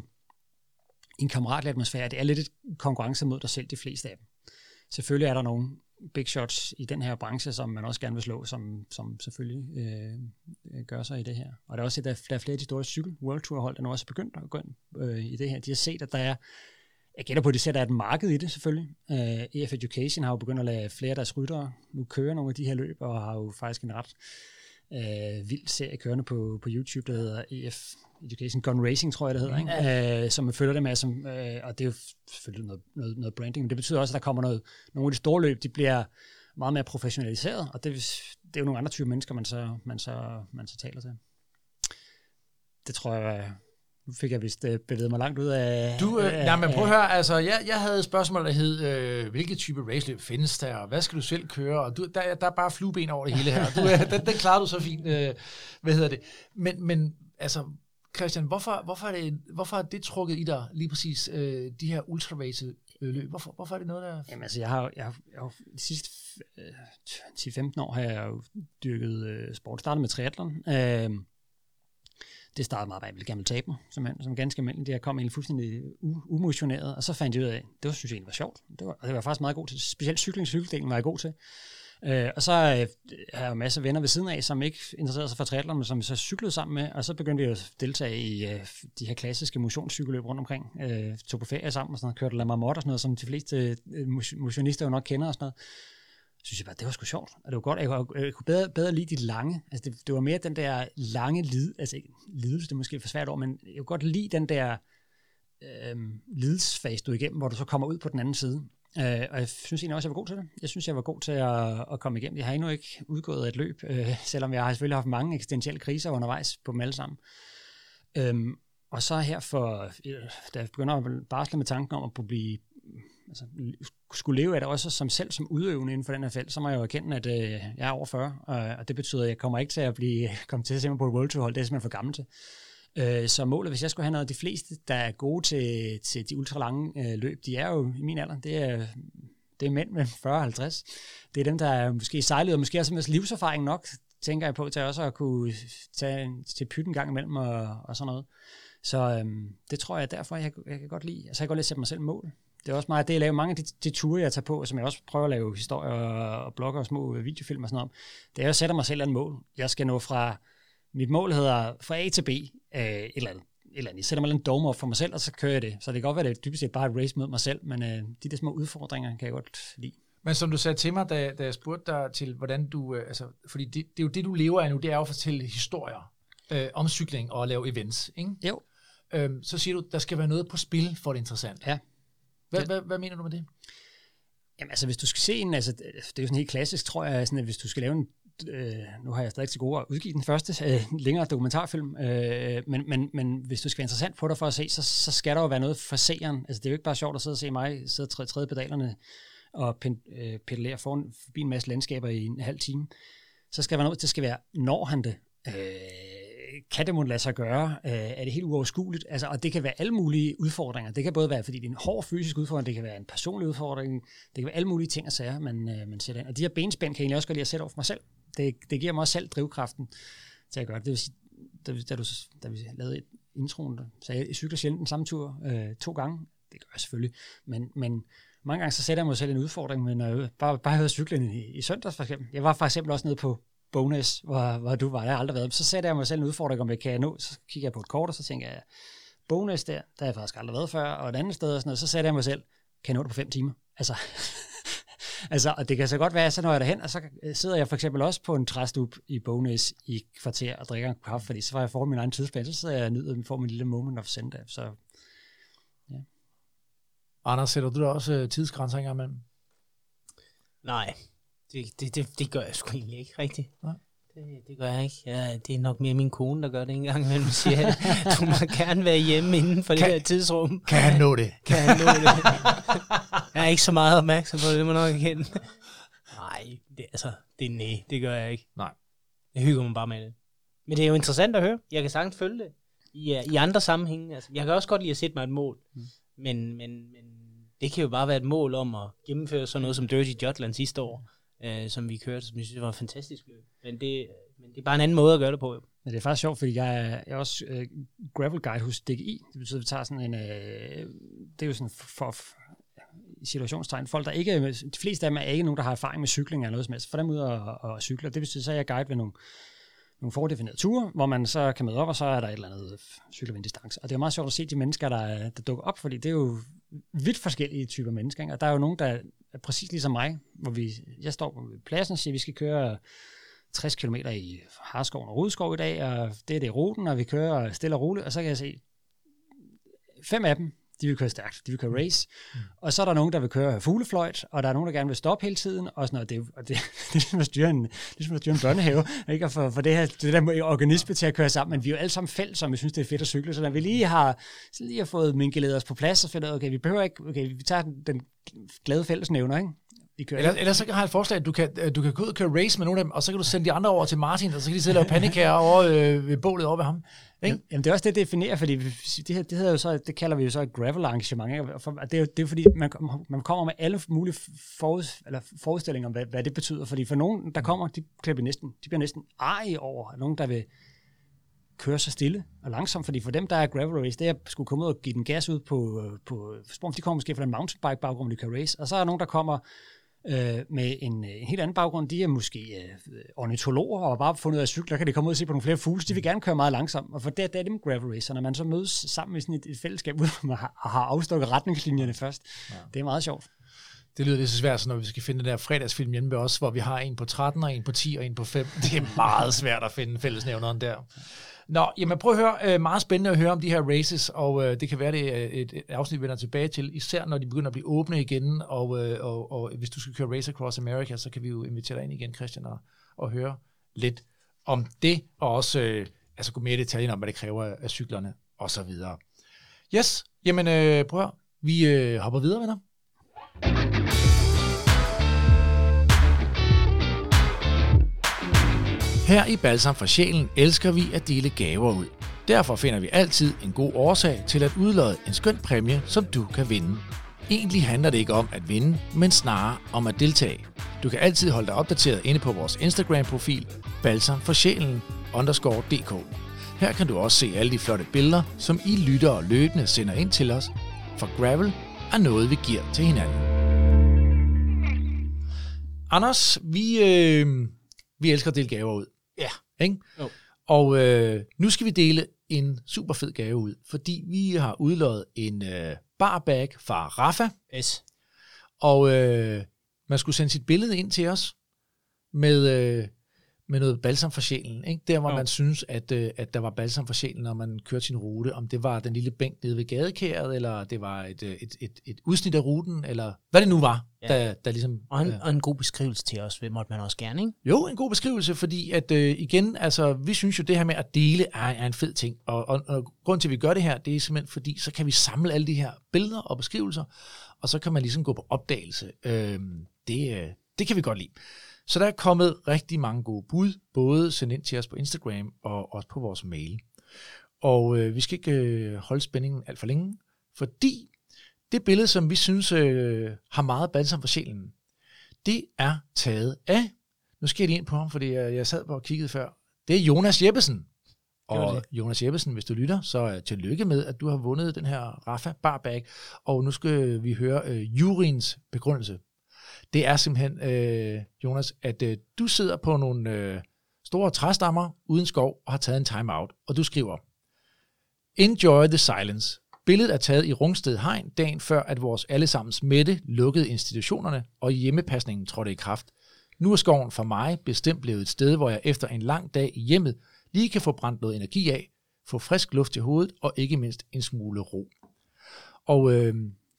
en kammeratlig atmosfære. Det er lidt et konkurrence mod dig selv, de fleste af dem. Selvfølgelig er der nogle big shots i den her branche, som man også gerne vil slå, som, som selvfølgelig øh, øh, gør sig i det her. Og der er også der, der er flere af de store cykel World Tour hold, der nu også er begyndt at gå ind øh, i det her. De har set, at der er jeg gætter på, at de ser, at der er et marked i det selvfølgelig. Uh, øh, EF Education har jo begyndt at lade flere af deres ryttere nu køre nogle af de her løb, og har jo faktisk en ret uh, vild serie kørende på, på YouTube, der hedder EF Education Gun Racing, tror jeg, det hedder, ikke? Uh, som følger det med, som, uh, og det er jo selvfølgelig noget, noget, noget branding, men det betyder også, at der kommer noget, nogle af de store løb, de bliver meget mere professionaliseret, og det, det er jo nogle andre typer mennesker, man så, man så, man så taler til. Det tror jeg nu fik jeg vist uh, bevæget mig langt ud af... Du, øh, ja, men prøv at høre, altså, jeg, jeg havde et spørgsmål, der hed, øh, hvilke type raceløb findes der, og hvad skal du selv køre, og du, der, der er bare flueben over det hele her. Du, øh, den, den klarer du så fint, øh, hvad hedder det. Men, men altså, Christian, hvorfor, hvorfor, er det, hvorfor er det trukket i dig, lige præcis øh, de her ultra race løb? Hvorfor, hvorfor er det noget, der... Jamen altså, jeg har, jeg har, jeg har de sidste øh, 10-15 år har jeg jo dyrket øh, sport. Startet med triathlon. Øh, det startede meget, at jeg ville gerne tabe mig, som, som ganske almindelig. Jeg kom egentlig fuldstændig umotioneret, og så fandt jeg ud af, det var, synes jeg egentlig var sjovt. Det var, og det var faktisk meget god til. Specielt cykling, cykeldelen var jeg god til. Øh, og så øh, har jeg jo masser af venner ved siden af, som ikke interesserede sig for triathlon, men som vi så cyklede sammen med, og så begyndte vi at deltage i øh, de her klassiske motionscykelløb rundt omkring. Øh, tog på ferie sammen og sådan noget, kørte La Marmotte og sådan noget, som de fleste øh, motionister jo nok kender og sådan noget synes jeg bare, det var sgu sjovt. Og det var godt, jeg kunne, jeg kunne bedre, bedre lide de lange. Altså det, det var mere den der lange lid, altså lidelse, det er måske for svært ord, men jeg kunne godt lide den der øh, lidelsfase, du er igennem, hvor du så kommer ud på den anden side. Øh, og jeg synes egentlig også, jeg var god til det. Jeg synes, jeg var god til at, at komme igennem. Jeg har endnu ikke udgået et løb, øh, selvom jeg har selvfølgelig haft mange eksistentielle kriser undervejs på dem alle sammen. Øh, og så her for, øh, da jeg begynder at barsle med tanken om at blive altså, skulle leve af det også som selv som udøvende inden for den her felt, så må jeg jo erkende, at øh, jeg er over 40, og, og det betyder, at jeg kommer ikke til at blive komme til at se mig på et World Tour hold, det er simpelthen for gammel til. Øh, så målet, hvis jeg skulle have noget af de fleste, der er gode til, til de ultralange øh, løb, de er jo i min alder, det er, det er mænd med 40-50. Det er dem, der er måske sejlet, og måske også med livserfaring nok, tænker jeg på, til også at kunne tage til pytten gang imellem og, og sådan noget. Så øhm, det tror jeg derfor, jeg, jeg kan godt lide. Altså jeg kan godt lide at sætte mig selv mål det er også meget det, jeg laver mange af de, de ture, jeg tager på, som jeg også prøver at lave historier og blogger og små videofilm og sådan noget. Det er, at jeg sætter mig selv et mål. Jeg skal nå fra, mit mål hedder fra A til B, øh, et eller andet. Et eller andet. Jeg sætter mig en dome op for mig selv, og så kører jeg det. Så det kan godt være, at det er dybest set bare et race mod mig selv, men øh, de der små udfordringer kan jeg godt lide. Men som du sagde til mig, da, da jeg spurgte dig til, hvordan du, øh, altså, fordi det, det er jo det, du lever af nu, det er jo at fortælle historier øh, om cykling og lave events, ikke? Jo. Øhm, så siger du, der skal være noget på spil for det interessant. Ja. Hvad, ja. hvad, hvad mener du med det? Jamen altså, hvis du skal se en, altså, det er jo sådan helt klassisk, tror jeg, sådan, at hvis du skal lave en, øh, nu har jeg stadig til gode at udgive den første øh, længere dokumentarfilm, øh, men, men, men hvis du skal være interessant på dig for at se, så, så skal der jo være noget for seeren. Altså, det er jo ikke bare sjovt at sidde og se mig sidde og træde pedalerne og pen, øh, pedalere foran, forbi en masse landskaber i en halv time. Så skal der være noget, det skal være, når han det? Øh, kan det måske lade sig gøre? Øh, er det helt uoverskueligt? Altså, og det kan være alle mulige udfordringer. Det kan både være, fordi det er en hård fysisk udfordring, det kan være en personlig udfordring, det kan være alle mulige ting og sager, man, øh, man sætter ind. Og de her benspænd kan jeg egentlig også godt lide at sætte over for mig selv. Det, det giver mig også selv drivkraften til at gøre det. Det vil sige, da, da, du, da vi lavede introen, der sagde jeg, jeg cykler sjældent den samme tur øh, to gange. Det gør jeg selvfølgelig. Men, men mange gange så sætter jeg mig selv en udfordring, men øh, bare, bare havde cyklen i, i søndags for eksempel. Jeg var for eksempel også nede på bonus, hvor, hvor du var, jeg har aldrig været. Så sætter jeg mig selv en udfordring, om jeg kan nå. Så kigger jeg på et kort, og så tænker jeg, bonus der, der har jeg faktisk aldrig været før, og et andet sted, og sådan noget, så sætter jeg mig selv, kan jeg nå det på fem timer? Altså, altså, og det kan så godt være, så når jeg derhen, og så sidder jeg for eksempel også på en træstup i bonus i kvarter og drikker en kaffe, fordi så var jeg for min egen tidsplan, så sidder jeg og får min lille moment of send så ja. Anders, sætter du da også øh, tidsgrænser engang imellem? Nej, det, det, det, det gør jeg sgu egentlig ikke rigtigt. Ja. Det, det gør jeg ikke. Ja, det er nok mere min kone, der gør det en gang imellem. Siger, at du må gerne være hjemme inden for kan, det her tidsrum. Kan han nå det? Kan han nå det? jeg er ikke så meget opmærksom på det, det må nok igen. Nej, det, altså, det er nej, det gør jeg ikke. Nej. Jeg hygger mig bare med det. Men det er jo interessant at høre. Jeg kan sagtens følge det i, i andre sammenhænge. Altså, jeg kan også godt lide at sætte mig et mål. Mm. Men, men, men det kan jo bare være et mål om at gennemføre sådan noget som Dirty Jutland sidste år øh, som vi kørte, som jeg synes var et fantastisk løb. Men det, men det er bare en anden måde at gøre det på. Jo. Ja, det er faktisk sjovt, fordi jeg er, jeg er også øh, gravel guide hos DGI. Det betyder, at vi tager sådan en... Øh, det er jo sådan for, situationstegn. Folk, der ikke... De fleste af dem er ikke nogen, der har erfaring med cykling eller noget som helst. For dem ud at, og cykle. Det betyder, så er jeg guide ved nogle, nogle fordefinerede ture, hvor man så kan møde op, og så er der et eller andet øh, cykler distance. Og det er meget sjovt at se de mennesker, der, der dukker op, fordi det er jo vidt forskellige typer mennesker. Ikke? Og der er jo nogen, der præcis ligesom mig, hvor vi, jeg står på pladsen og siger, at vi skal køre 60 km i Harskoven og Rudskov i dag, og det er det ruten, og vi kører stille og roligt, og så kan jeg se, fem af dem, de vil køre stærkt, de vil køre race. Mm. Og så er der nogen, der vil køre fuglefløjt, og der er nogen, der gerne vil stoppe hele tiden, og sådan noget. Det, og det, det, er som at styre en, det er som at styre en børnehave, ikke? for, for det her det der organisme til at køre sammen. Men vi er jo alle sammen fælles, som vi synes, det er fedt at cykle. Så når vi lige har, lige har fået minkelet os på plads, så finder okay, vi behøver ikke, okay, vi tager den, den glade fællesnævner, ikke? I kører. Eller, eller så har jeg et forslag, at du kan, du kan gå ud og køre race med nogle af dem, og så kan du sende de andre over til Martin, og så kan de sidde og lave panik her over øh, ved bålet over ved ham. Ikke? Jamen, det er også det, det definerer, fordi det, her, det, hedder jo så, det kalder vi jo så et gravel arrangement. Ikke? For, det, er jo, det er fordi, man, man kommer med alle mulige forud, eller forestillinger om, hvad, hvad det betyder. Fordi for nogen, der kommer, de, de, næsten, de bliver næsten arige over, nogen, der vil køre så stille og langsomt, fordi for dem, der er gravel race, det er at skulle komme ud og give den gas ud på, på sprung. De kommer måske fra en mountainbike baggrund, de kan race, og så er der nogen, der kommer øh, med en, en helt anden baggrund. De er måske øh, ornitologer og har bare fundet ud af cykler, kan de komme ud og se på nogle flere fugle. De vil gerne køre meget langsomt, og for det, det er dem gravel racer. Når man så mødes sammen i sådan et, et fællesskab, hvor man har, har afstukket retningslinjerne først, ja. det er meget sjovt. Det lyder lidt så svært, så når vi skal finde den der fredagsfilm hjemme ved os, hvor vi har en på 13 og en på 10 og en på 5. Det er meget svært at finde fællesnævneren der. Nå, jamen prøv at høre, øh, meget spændende at høre om de her races, og øh, det kan være, det er et, afsnit, vi vender tilbage til, især når de begynder at blive åbne igen, og, øh, og, og hvis du skal køre Race Across America, så kan vi jo invitere dig ind igen, Christian, og, og høre lidt om det, og også øh, altså gå mere i detaljen om, hvad det kræver af cyklerne, og så videre. Yes, jamen øh, prøv at høre. vi øh, hopper videre, venner. Her i Balsam for Sjælen elsker vi at dele gaver ud. Derfor finder vi altid en god årsag til at udlade en skøn præmie, som du kan vinde. Egentlig handler det ikke om at vinde, men snarere om at deltage. Du kan altid holde dig opdateret inde på vores Instagram-profil, balsam for sjælen underscore dk. Her kan du også se alle de flotte billeder, som I lytter og løbende sender ind til os. For gravel er noget, vi giver til hinanden. Anders, vi, øh, vi elsker at dele gaver ud. Ja. Ikke? Jo. Og øh, nu skal vi dele en super fed gave ud, fordi vi har udlået en øh, barbag fra Rafa. Yes. Og øh, man skulle sende sit billede ind til os med, øh, med noget balsam for sjælen. Ikke? Der, hvor jo. man synes, at, øh, at der var balsam for sjælen, når man kørte sin rute. Om det var den lille bænk nede ved gadekæret, eller det var et, øh, et, et, et udsnit af ruten, eller hvad det nu var. Ja. Der, der ligesom, og, en, øh, og en god beskrivelse til os, måtte man også gerne, ikke? Jo, en god beskrivelse, fordi at øh, igen, altså, vi synes jo, det her med at dele er, er en fed ting. Og, og, og grund til, at vi gør det her, det er simpelthen fordi, så kan vi samle alle de her billeder og beskrivelser, og så kan man ligesom gå på opdagelse. Øh, det, det kan vi godt lide. Så der er kommet rigtig mange gode bud, både sendt ind til os på Instagram og også på vores mail. Og øh, vi skal ikke øh, holde spændingen alt for længe, fordi det billede, som vi synes øh, har meget balsam for sjælen, det er taget af, nu skal jeg lige ind på ham, fordi jeg, jeg sad og kiggede før, det er Jonas Jeppesen. Og Jonas Jeppesen, hvis du lytter, så uh, tillykke med, at du har vundet den her Rafa Barbag. Og nu skal vi høre uh, juryens begrundelse. Det er simpelthen, øh, Jonas, at øh, du sidder på nogle øh, store træstammer uden skov og har taget en timeout. Og du skriver, Enjoy the silence. Billedet er taget i Rungsted Hegn dagen før, at vores allesammens mætte lukkede institutionerne og hjemmepasningen trådte i kraft. Nu er skoven for mig bestemt blevet et sted, hvor jeg efter en lang dag i hjemmet lige kan få brændt noget energi af, få frisk luft til hovedet og ikke mindst en smule ro. Og øh,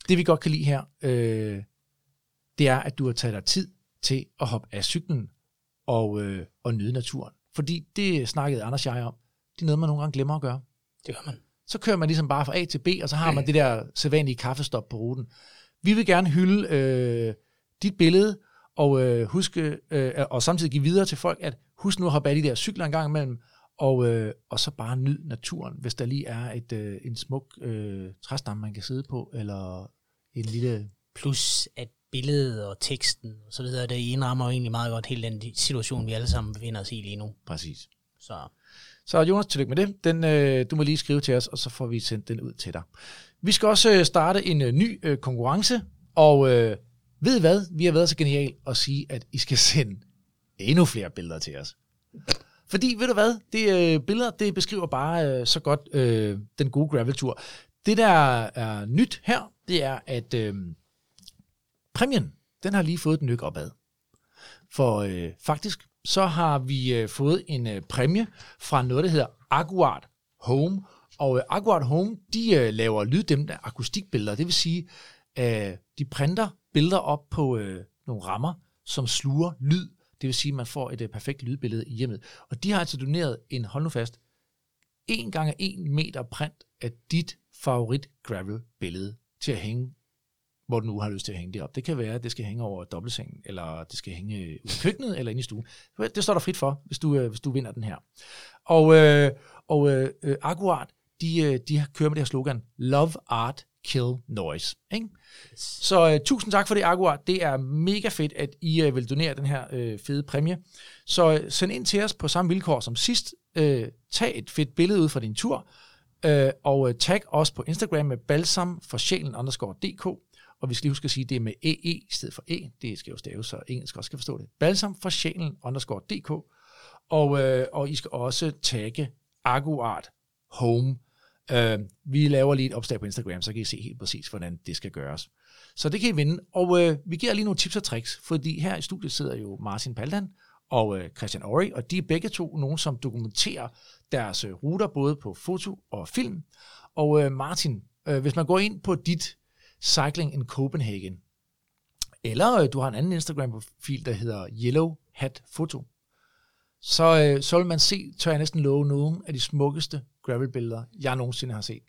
det vi godt kan lide her, øh, det er, at du har taget dig tid til at hoppe af cyklen og, øh, og nyde naturen. Fordi det snakkede Anders og jeg om. Det er noget, man nogle gange glemmer at gøre. Det gør man. Så kører man ligesom bare fra A til B, og så har man det der sædvanlige kaffestop på ruten. Vi vil gerne hylde øh, dit billede, og øh, huske, øh, og samtidig give videre til folk, at husk nu at hoppe af de der cykler en gang imellem, og, øh, og så bare nyd naturen, hvis der lige er et, øh, en smuk øh, træstamme, man kan sidde på, eller en lille... Plus at billedet og teksten og så videre, det indrammer jo egentlig meget godt hele den situation, vi alle sammen befinder os i lige nu. Præcis. Så Så Jonas, tillykke med det. Den, øh, du må lige skrive til os, og så får vi sendt den ud til dig. Vi skal også øh, starte en øh, ny øh, konkurrence, og øh, ved I hvad? Vi har været så genial at sige, at I skal sende endnu flere billeder til os. Fordi, ved du hvad, det øh, billeder, det beskriver bare øh, så godt øh, den gode graveltur. Det, der er nyt her, det er, at øh, præmien, den har lige fået den nyk opad. For øh, faktisk, så har vi øh, fået en øh, præmie fra noget, der hedder Aguard Home. Og øh, Aguard Home, de øh, laver lyddæmpende akustikbilleder. Det vil sige, øh, de printer billeder op på øh, nogle rammer, som sluger lyd. Det vil sige, at man får et øh, perfekt lydbillede i hjemmet. Og de har altså doneret en, hold nu fast, 1 gange 1 meter print af dit favorit gravel billede til at hænge hvor du nu har lyst til at hænge det op. Det kan være, at det skal hænge over dobbeltsengen, eller det skal hænge ud i køkkenet, eller inde i stuen. Det står der frit for, hvis du, øh, hvis du vinder den her. Og, øh, og øh, Aguard, de, øh, de kører med det her slogan, Love Art, Kill Noise. Ikke? Så øh, tusind tak for det, Aguard. Det er mega fedt, at I øh, vil donere den her øh, fede præmie. Så øh, send ind til os på samme vilkår som sidst. Øh, tag et fedt billede ud fra din tur, øh, og øh, tag os på Instagram med balsam for sjælen underscore dk. Og vi skal lige huske at sige, at det er med EE i stedet for E. Det skal jo staves, så engelsk også skal forstå det. Balsam for sjælen underscore dk. Og, øh, og I skal også tagge Aguart Home. Øh, vi laver lige et opslag på Instagram, så kan I se helt præcis, hvordan det skal gøres. Så det kan I vinde. Og øh, vi giver lige nogle tips og tricks, fordi her i studiet sidder jo Martin Paldan og øh, Christian Ori, og de er begge to nogen, som dokumenterer deres øh, ruter både på foto og film. Og øh, Martin, øh, hvis man går ind på dit Cycling in Copenhagen, eller øh, du har en anden Instagram-profil, der hedder Yellow Hat Photo, så, øh, så vil man se, tør jeg næsten love, nogle af de smukkeste gravelbilleder, jeg nogensinde har set.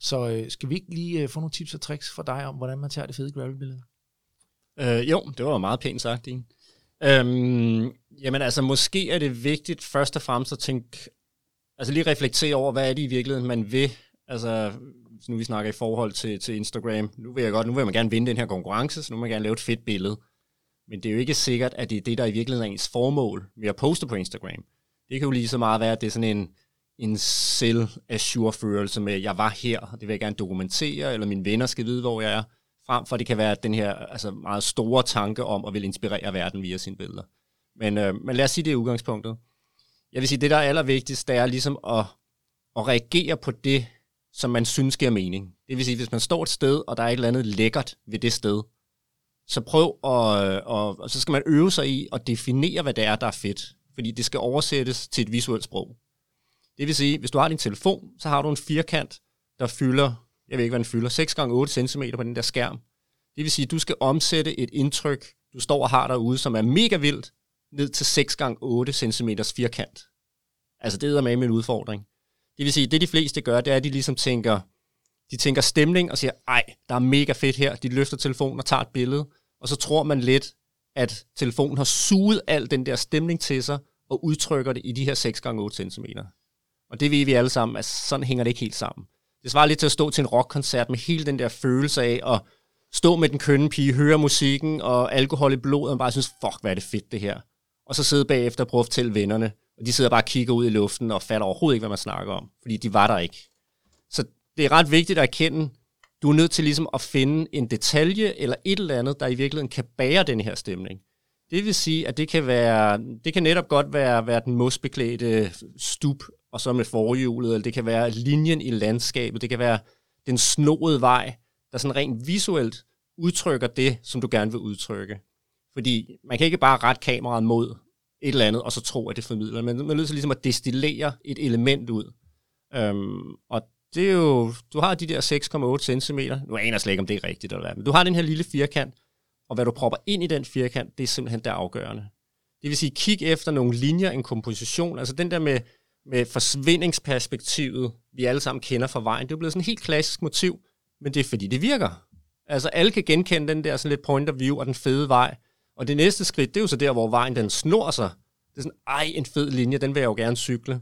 Så øh, skal vi ikke lige øh, få nogle tips og tricks fra dig om, hvordan man tager det fede gravelbillede? Øh, jo, det var meget pænt sagt, din. Øhm, jamen altså, måske er det vigtigt først og fremmest at tænke, altså lige reflektere over, hvad er det i virkeligheden, man vil. Altså, nu vi snakker i forhold til, til Instagram, nu vil jeg godt, nu vil man gerne vinde den her konkurrence, så nu vil man gerne lave et fedt billede. Men det er jo ikke sikkert, at det er det, der i virkeligheden er ens formål med at poste på Instagram. Det kan jo lige så meget være, at det er sådan en, en selv-assure-følelse med, jeg var her, og det vil jeg gerne dokumentere, eller mine venner skal vide, hvor jeg er, frem for det kan være den her altså meget store tanke om at vil inspirere verden via sine billeder. Men, øh, men lad os sige, det er udgangspunktet. Jeg vil sige, det der er allervigtigst, det er ligesom at, at reagere på det, som man synes giver mening. Det vil sige, hvis man står et sted, og der er et eller andet lækkert ved det sted, så prøv at, og, og så skal man øve sig i at definere, hvad det er, der er fedt. Fordi det skal oversættes til et visuelt sprog. Det vil sige, hvis du har din telefon, så har du en firkant, der fylder, jeg ved ikke, hvad den fylder, 6 x 8 cm på den der skærm. Det vil sige, at du skal omsætte et indtryk, du står og har derude, som er mega vildt, ned til 6 x 8 cm firkant. Altså det er med en udfordring. Det vil sige, det de fleste gør, det er, at de ligesom tænker, de tænker stemning og siger, ej, der er mega fedt her. De løfter telefonen og tager et billede, og så tror man lidt, at telefonen har suget al den der stemning til sig, og udtrykker det i de her 6 x 8 cm. Og det ved vi alle sammen, at sådan hænger det ikke helt sammen. Det svarer lidt til at stå til en rockkoncert med hele den der følelse af at stå med den kønne pige, høre musikken og alkohol i blodet, og bare synes, fuck, hvad er det fedt det her. Og så sidde bagefter og prøve at fortælle vennerne, og de sidder bare og kigger ud i luften og fatter overhovedet ikke, hvad man snakker om, fordi de var der ikke. Så det er ret vigtigt at erkende, du er nødt til ligesom at finde en detalje eller et eller andet, der i virkeligheden kan bære den her stemning. Det vil sige, at det kan, være, det kan netop godt være, være den mosbeklædte stup, og så med forhjulet, eller det kan være linjen i landskabet, det kan være den snoede vej, der sådan rent visuelt udtrykker det, som du gerne vil udtrykke. Fordi man kan ikke bare rette kameraet mod et eller andet, og så tro, at det formidler. Men man er nødt til ligesom at destillere et element ud. Øhm, og det er jo, du har de der 6,8 cm, nu aner jeg slet ikke, om det er rigtigt eller hvad, men du har den her lille firkant, og hvad du propper ind i den firkant, det er simpelthen der afgørende. Det vil sige, kig efter nogle linjer, en komposition, altså den der med, med forsvindingsperspektivet, vi alle sammen kender fra vejen, det er blevet sådan et helt klassisk motiv, men det er fordi, det virker. Altså alle kan genkende den der sådan lidt point of view og den fede vej, og det næste skridt, det er jo så der, hvor vejen den snor sig. Det er sådan, ej, en fed linje, den vil jeg jo gerne cykle.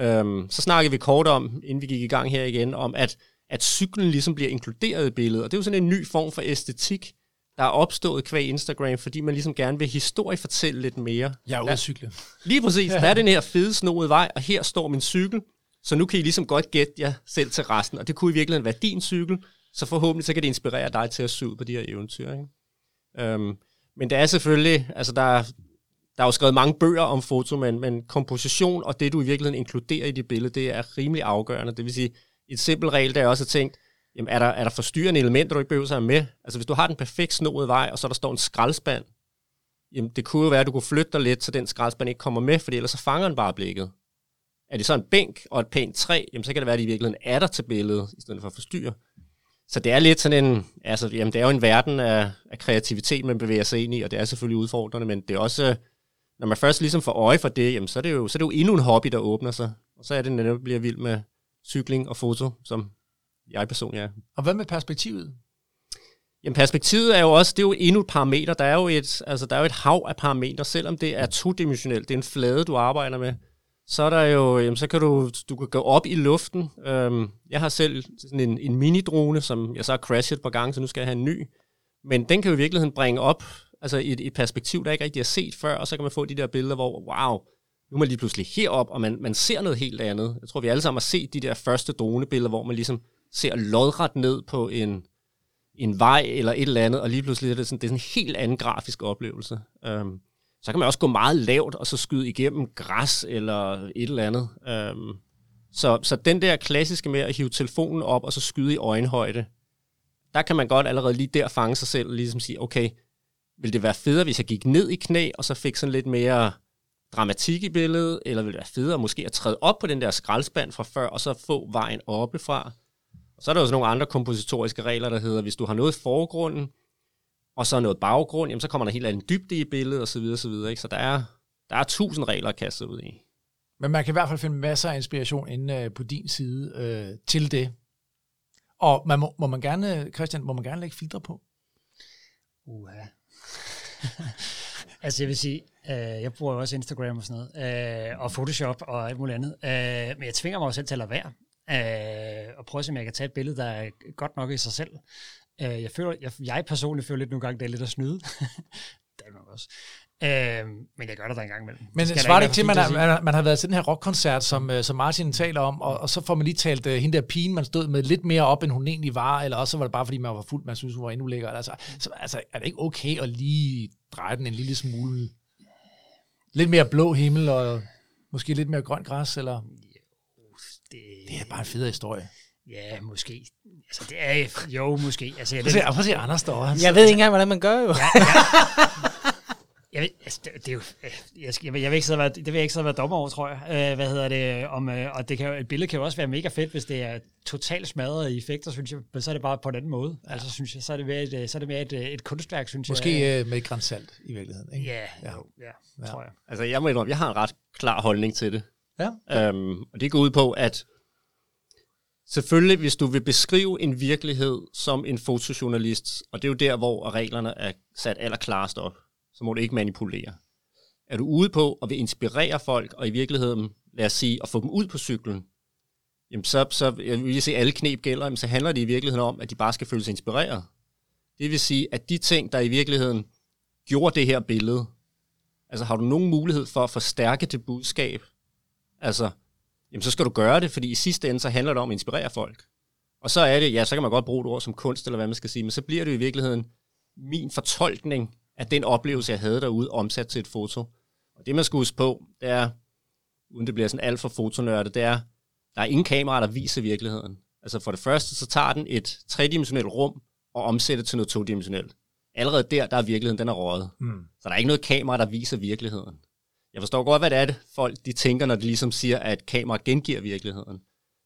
Øhm, så snakkede vi kort om, inden vi gik i gang her igen, om at, at cyklen ligesom bliver inkluderet i billedet. Og det er jo sådan en ny form for æstetik, der er opstået kvæg Instagram, fordi man ligesom gerne vil historiefortælle lidt mere. Jeg er ude at cykle. Lige præcis. Der er den her fede snoede vej, og her står min cykel. Så nu kan I ligesom godt gætte jer selv til resten. Og det kunne i virkeligheden være din cykel, så forhåbentlig så kan det inspirere dig til at se ud på de her eventyr. Ikke? Øhm, men det er selvfølgelig, altså der, der er jo skrevet mange bøger om foto, men, men komposition og det, du i virkeligheden inkluderer i dit billede, det er rimelig afgørende. Det vil sige, et simpelt regel, der er også tænkt, jamen er der, er der forstyrrende elementer, du ikke behøver sig med? Altså hvis du har den perfekt snoede vej, og så der står en skraldespand, jamen det kunne jo være, at du kunne flytte dig lidt, så den skraldespand ikke kommer med, fordi ellers så fanger den bare blikket. Er det så en bænk og et pænt træ, jamen så kan det være, at det i virkeligheden er der til billedet, i stedet for at forstyrre. Så det er lidt sådan en, altså jamen det er jo en verden af, af kreativitet, man bevæger sig ind i, og det er selvfølgelig udfordrende, men det er også, når man først ligesom får øje for det, jamen så er det jo, så er det jo endnu en hobby, der åbner sig. Og så er det netop bliver vild med cykling og foto, som jeg personligt er. Og hvad med perspektivet? Jamen perspektivet er jo også, det er jo endnu et parameter. Der er jo et, altså, der er jo et hav af parametre, selvom det er todimensionelt. Det er en flade, du arbejder med. Så er der jo, jamen, så kan du, du kan gå op i luften. Øhm, jeg har selv sådan en, en mini-drone, som jeg så har crashet et par gange, så nu skal jeg have en ny. Men den kan jo i virkeligheden bringe op altså et, et perspektiv, der ikke rigtig er set før, og så kan man få de der billeder, hvor wow, nu er man lige pludselig herop, og man, man ser noget helt andet. Jeg tror, vi alle sammen har set de der første dronebilleder, hvor man ligesom ser lodret ned på en, en vej eller et eller andet, og lige pludselig er det sådan, det er sådan en helt anden grafisk oplevelse. Øhm, så kan man også gå meget lavt, og så skyde igennem græs eller et eller andet. Øhm, så, så den der klassiske med at hive telefonen op, og så skyde i øjenhøjde, der kan man godt allerede lige der fange sig selv og ligesom sige, okay, vil det være federe, hvis jeg gik ned i knæ, og så fik sådan lidt mere dramatik i billedet, eller vil det være federe måske at træde op på den der skraldspand fra før, og så få vejen oppefra? Og så er der også nogle andre kompositoriske regler, der hedder, hvis du har noget i forgrunden, og så noget baggrund, jamen så kommer der helt anden dybde i billedet, og så videre, så videre. Ikke? Så der er, der er tusind regler at kaste ud i. Men man kan i hvert fald finde masser af inspiration inde øh, på din side øh, til det. Og man må, må man gerne, Christian, må man gerne lægge filtre på? Uha. altså jeg vil sige, øh, jeg bruger også Instagram og sådan noget, øh, og Photoshop og alt muligt andet, øh, men jeg tvinger mig også selv til at lade være, øh, og prøve at se, om jeg kan tage et billede, der er godt nok i sig selv. Øh, jeg, føler, jeg, jeg personligt føler lidt nogle gange, det er lidt at snyde. det er nok også. Øh, men jeg gør det der en gang imellem. Men det svarer ikke til, at man, har, man, har, man har været til den her rockkoncert, som, uh, som Martin taler om, og, og så får man lige talt uh, hende der pigen, man stod med lidt mere op, end hun egentlig var, eller også var det bare, fordi man var fuld, man synes, hun var endnu lækker. Altså, så, altså, er det ikke okay at lige dreje den en lille smule? Lidt mere blå himmel, og måske lidt mere grønt græs, eller? det, Det er bare en fed historie. Ja, måske. Altså, det er jo måske. Altså, jeg, Prøv at se, prøv at se Anders derovre. Jeg ved ikke engang, hvordan man gør jo. ja, ja. Jeg, ved, altså, det, det er jo, jeg, skal, jeg, vil, jeg vil ikke sidde være, det vil jeg ikke sidde og være dommer over, tror jeg. Øh, hvad hedder det? Om, øh, og det kan, et billede kan jo også være mega fedt, hvis det er totalt smadret i effekter, synes jeg. Men så er det bare på en anden måde. Ja. Altså, synes jeg, så er det mere et, øh, så er det mere et, øh, et kunstværk, synes jeg. Måske øh, med et salt i virkeligheden. Ikke? Ja, Ja. ja. Jo, ja, Ja. tror jeg. Altså, jeg må indrømme, jeg har en ret klar holdning til det. Ja. Øhm, og det går ud på, at selvfølgelig, hvis du vil beskrive en virkelighed som en fotojournalist, og det er jo der, hvor reglerne er sat allerklarest op. så må du ikke manipulere. Er du ude på at vil inspirere folk, og i virkeligheden, lad os sige, at få dem ud på cyklen, jamen så, så jeg vil se, at alle knep gælder, jamen så handler det i virkeligheden om, at de bare skal føle sig inspireret. Det vil sige, at de ting, der i virkeligheden gjorde det her billede, altså har du nogen mulighed for at forstærke det budskab, altså, jamen så skal du gøre det, fordi i sidste ende, så handler det om at inspirere folk. Og så er det, ja, så kan man godt bruge et ord som kunst, eller hvad man skal sige, men så bliver det i virkeligheden min fortolkning af den oplevelse, jeg havde derude, omsat til et foto. Og det, man skal huske på, det er, uden det bliver sådan alt for fotonørdet, det er, der er ingen kamera, der viser virkeligheden. Altså for det første, så tager den et tredimensionelt rum og omsætter til noget todimensionelt. Allerede der, der er virkeligheden, den er røget. Mm. Så der er ikke noget kamera, der viser virkeligheden. Jeg forstår godt, hvad det er, det folk de tænker, når de ligesom siger, at kamera gengiver virkeligheden.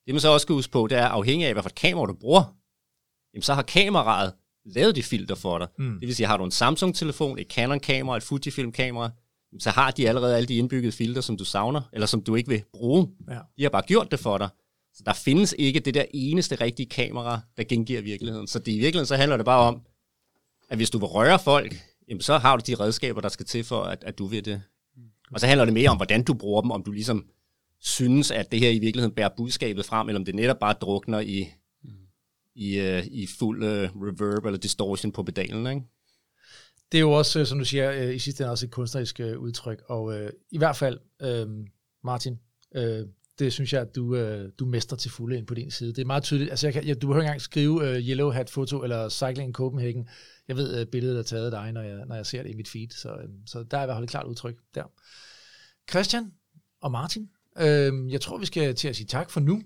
Det man så også skal huske på, det er afhængig af, hvad for et kamera du bruger. Jamen så har kameraet lavet de filter for dig. Mm. Det vil sige, har du en Samsung-telefon, et Canon-kamera, et Fujifilm-kamera, så har de allerede alle de indbyggede filter, som du savner, eller som du ikke vil bruge. Ja. De har bare gjort det for dig. Så der findes ikke det der eneste rigtige kamera, der gengiver virkeligheden. Så det, i virkeligheden så handler det bare om, at hvis du vil røre folk, jamen så har du de redskaber, der skal til for, at, at du vil det. Og så handler det mere om, hvordan du bruger dem, om du ligesom synes, at det her i virkeligheden bærer budskabet frem, eller om det netop bare drukner i, i, uh, i fuld uh, reverb eller distortion på pedalen. Ikke? Det er jo også, som du siger, uh, i sidste ende også et kunstnerisk uh, udtryk, og uh, i hvert fald, uh, Martin, uh, det synes jeg, at du, uh, du mester til fulde ind på din side. Det er meget tydeligt. Altså, jeg kan, jeg, du behøver ikke engang skrive uh, Yellow Hat Foto eller Cycling in Copenhagen. Jeg ved, uh, billedet er taget af dig, når jeg, når jeg ser det i mit feed, så, øhm, så der er i hvert fald et klart udtryk der. Christian og Martin, øh, jeg tror, vi skal til at sige tak for nu.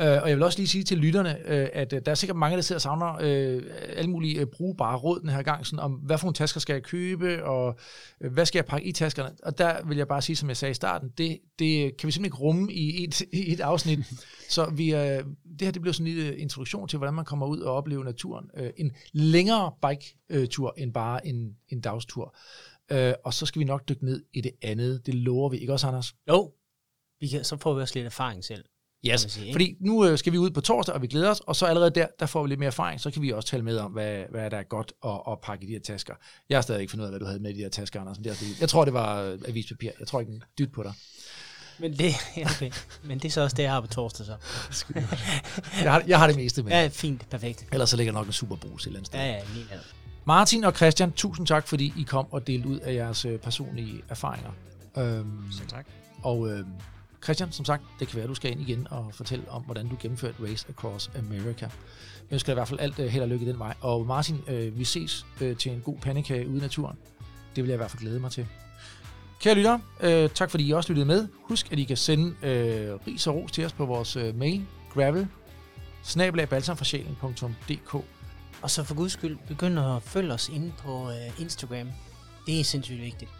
Uh, og jeg vil også lige sige til lytterne, uh, at uh, der er sikkert mange, der sidder og savner uh, alle mulige uh, brugbare råd den her gang, sådan om, hvad for nogle tasker skal jeg købe, og uh, hvad skal jeg pakke i taskerne. Og der vil jeg bare sige, som jeg sagde i starten, det, det kan vi simpelthen ikke rumme i et, i et afsnit. Så vi, uh, det her det bliver sådan en lille introduktion til, hvordan man kommer ud og oplever naturen. Uh, en længere bike-tur end bare en, en dagstur. Uh, og så skal vi nok dykke ned i det andet. Det lover vi, ikke også, Anders? Jo, vi kan, så får vi også lidt erfaring selv. Yes, sige, fordi nu øh, skal vi ud på torsdag, og vi glæder os, og så allerede der, der får vi lidt mere erfaring, så kan vi også tale med om, hvad, hvad der er godt at, at pakke i de her tasker. Jeg har stadig ikke fundet ud af, hvad du havde med i de her tasker, Anders. Det er, jeg tror, det var øh, avispapir. Jeg tror ikke en dyt på dig. Men det, okay. Men det er så også det, jeg har på torsdag så. jeg, har, jeg har det meste med. Ja, fint, perfekt. Ellers så ligger nok en superbrus et eller andet sted. Ja, ja, helt andet. Martin og Christian, tusind tak, fordi I kom og delte ud af jeres øh, personlige erfaringer. Øhm, så tak. Og øhm, Christian, som sagt, det kan være, at du skal ind igen og fortælle om, hvordan du gennemførte Race Across America. Jeg ønsker dig i hvert fald alt øh, held og lykke i den vej. Og Martin, øh, vi ses øh, til en god pandekage ude i naturen. Det vil jeg i hvert fald glæde mig til. Kære lytter, uh, tak fordi I også lyttede med. Husk, at I kan sende uh, ris og ros til os på vores mail, gravel, Og så for guds skyld, begynd at følge os inde på Instagram. Det er sindssygt vigtigt.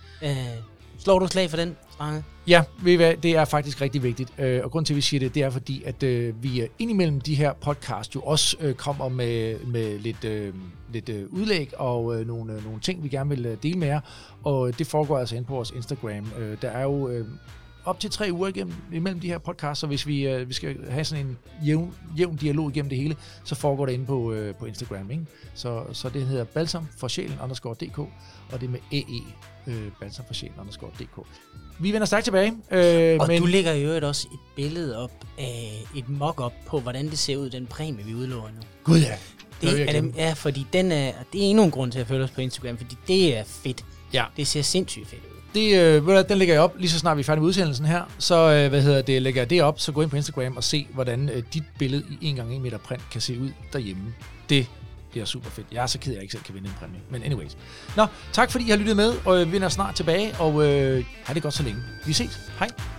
Slår du slag for den, Strange? Ja, ved I hvad, det er faktisk rigtig vigtigt. Øh, og grund til, at vi siger det, det er fordi, at øh, vi indimellem de her podcast jo også øh, kommer med, med lidt, lidt udlæg og nogle, nogle ting, vi gerne vil dele med jer. Og det foregår altså ind på vores Instagram. Der er jo op til tre uger igennem, imellem de her podcasts, så hvis vi, øh, vi skal have sådan en jævn, jævn dialog igennem det hele, så foregår det inde på, øh, på Instagram. Ikke? Så, så det hedder balsam for sjælen underscore dk, og det er med ee øh, balsam for sjælen underscore dk. Vi vender stærkt tilbage. Øh, og men... du lægger jo også et billede op af et mock-up på, hvordan det ser ud, den præmie, vi udlover nu. Gud ja. Det, er det, ja, fordi den er, det er endnu en grund til at følge os på Instagram, fordi det er fedt. Ja. Det ser sindssygt fedt ud. Det, øh, den lægger jeg op, lige så snart vi er færdige med udsendelsen her. Så øh, hvad hedder det, lægger jeg det op, så gå ind på Instagram og se, hvordan øh, dit billede i 1x1 meter print kan se ud derhjemme. Det bliver super fedt. Jeg er så ked at jeg ikke selv kan vinde en præmie. Men anyways. Nå, tak fordi I har lyttet med, og øh, vi vender snart tilbage, og øh, have det godt så længe. Vi ses. Hej.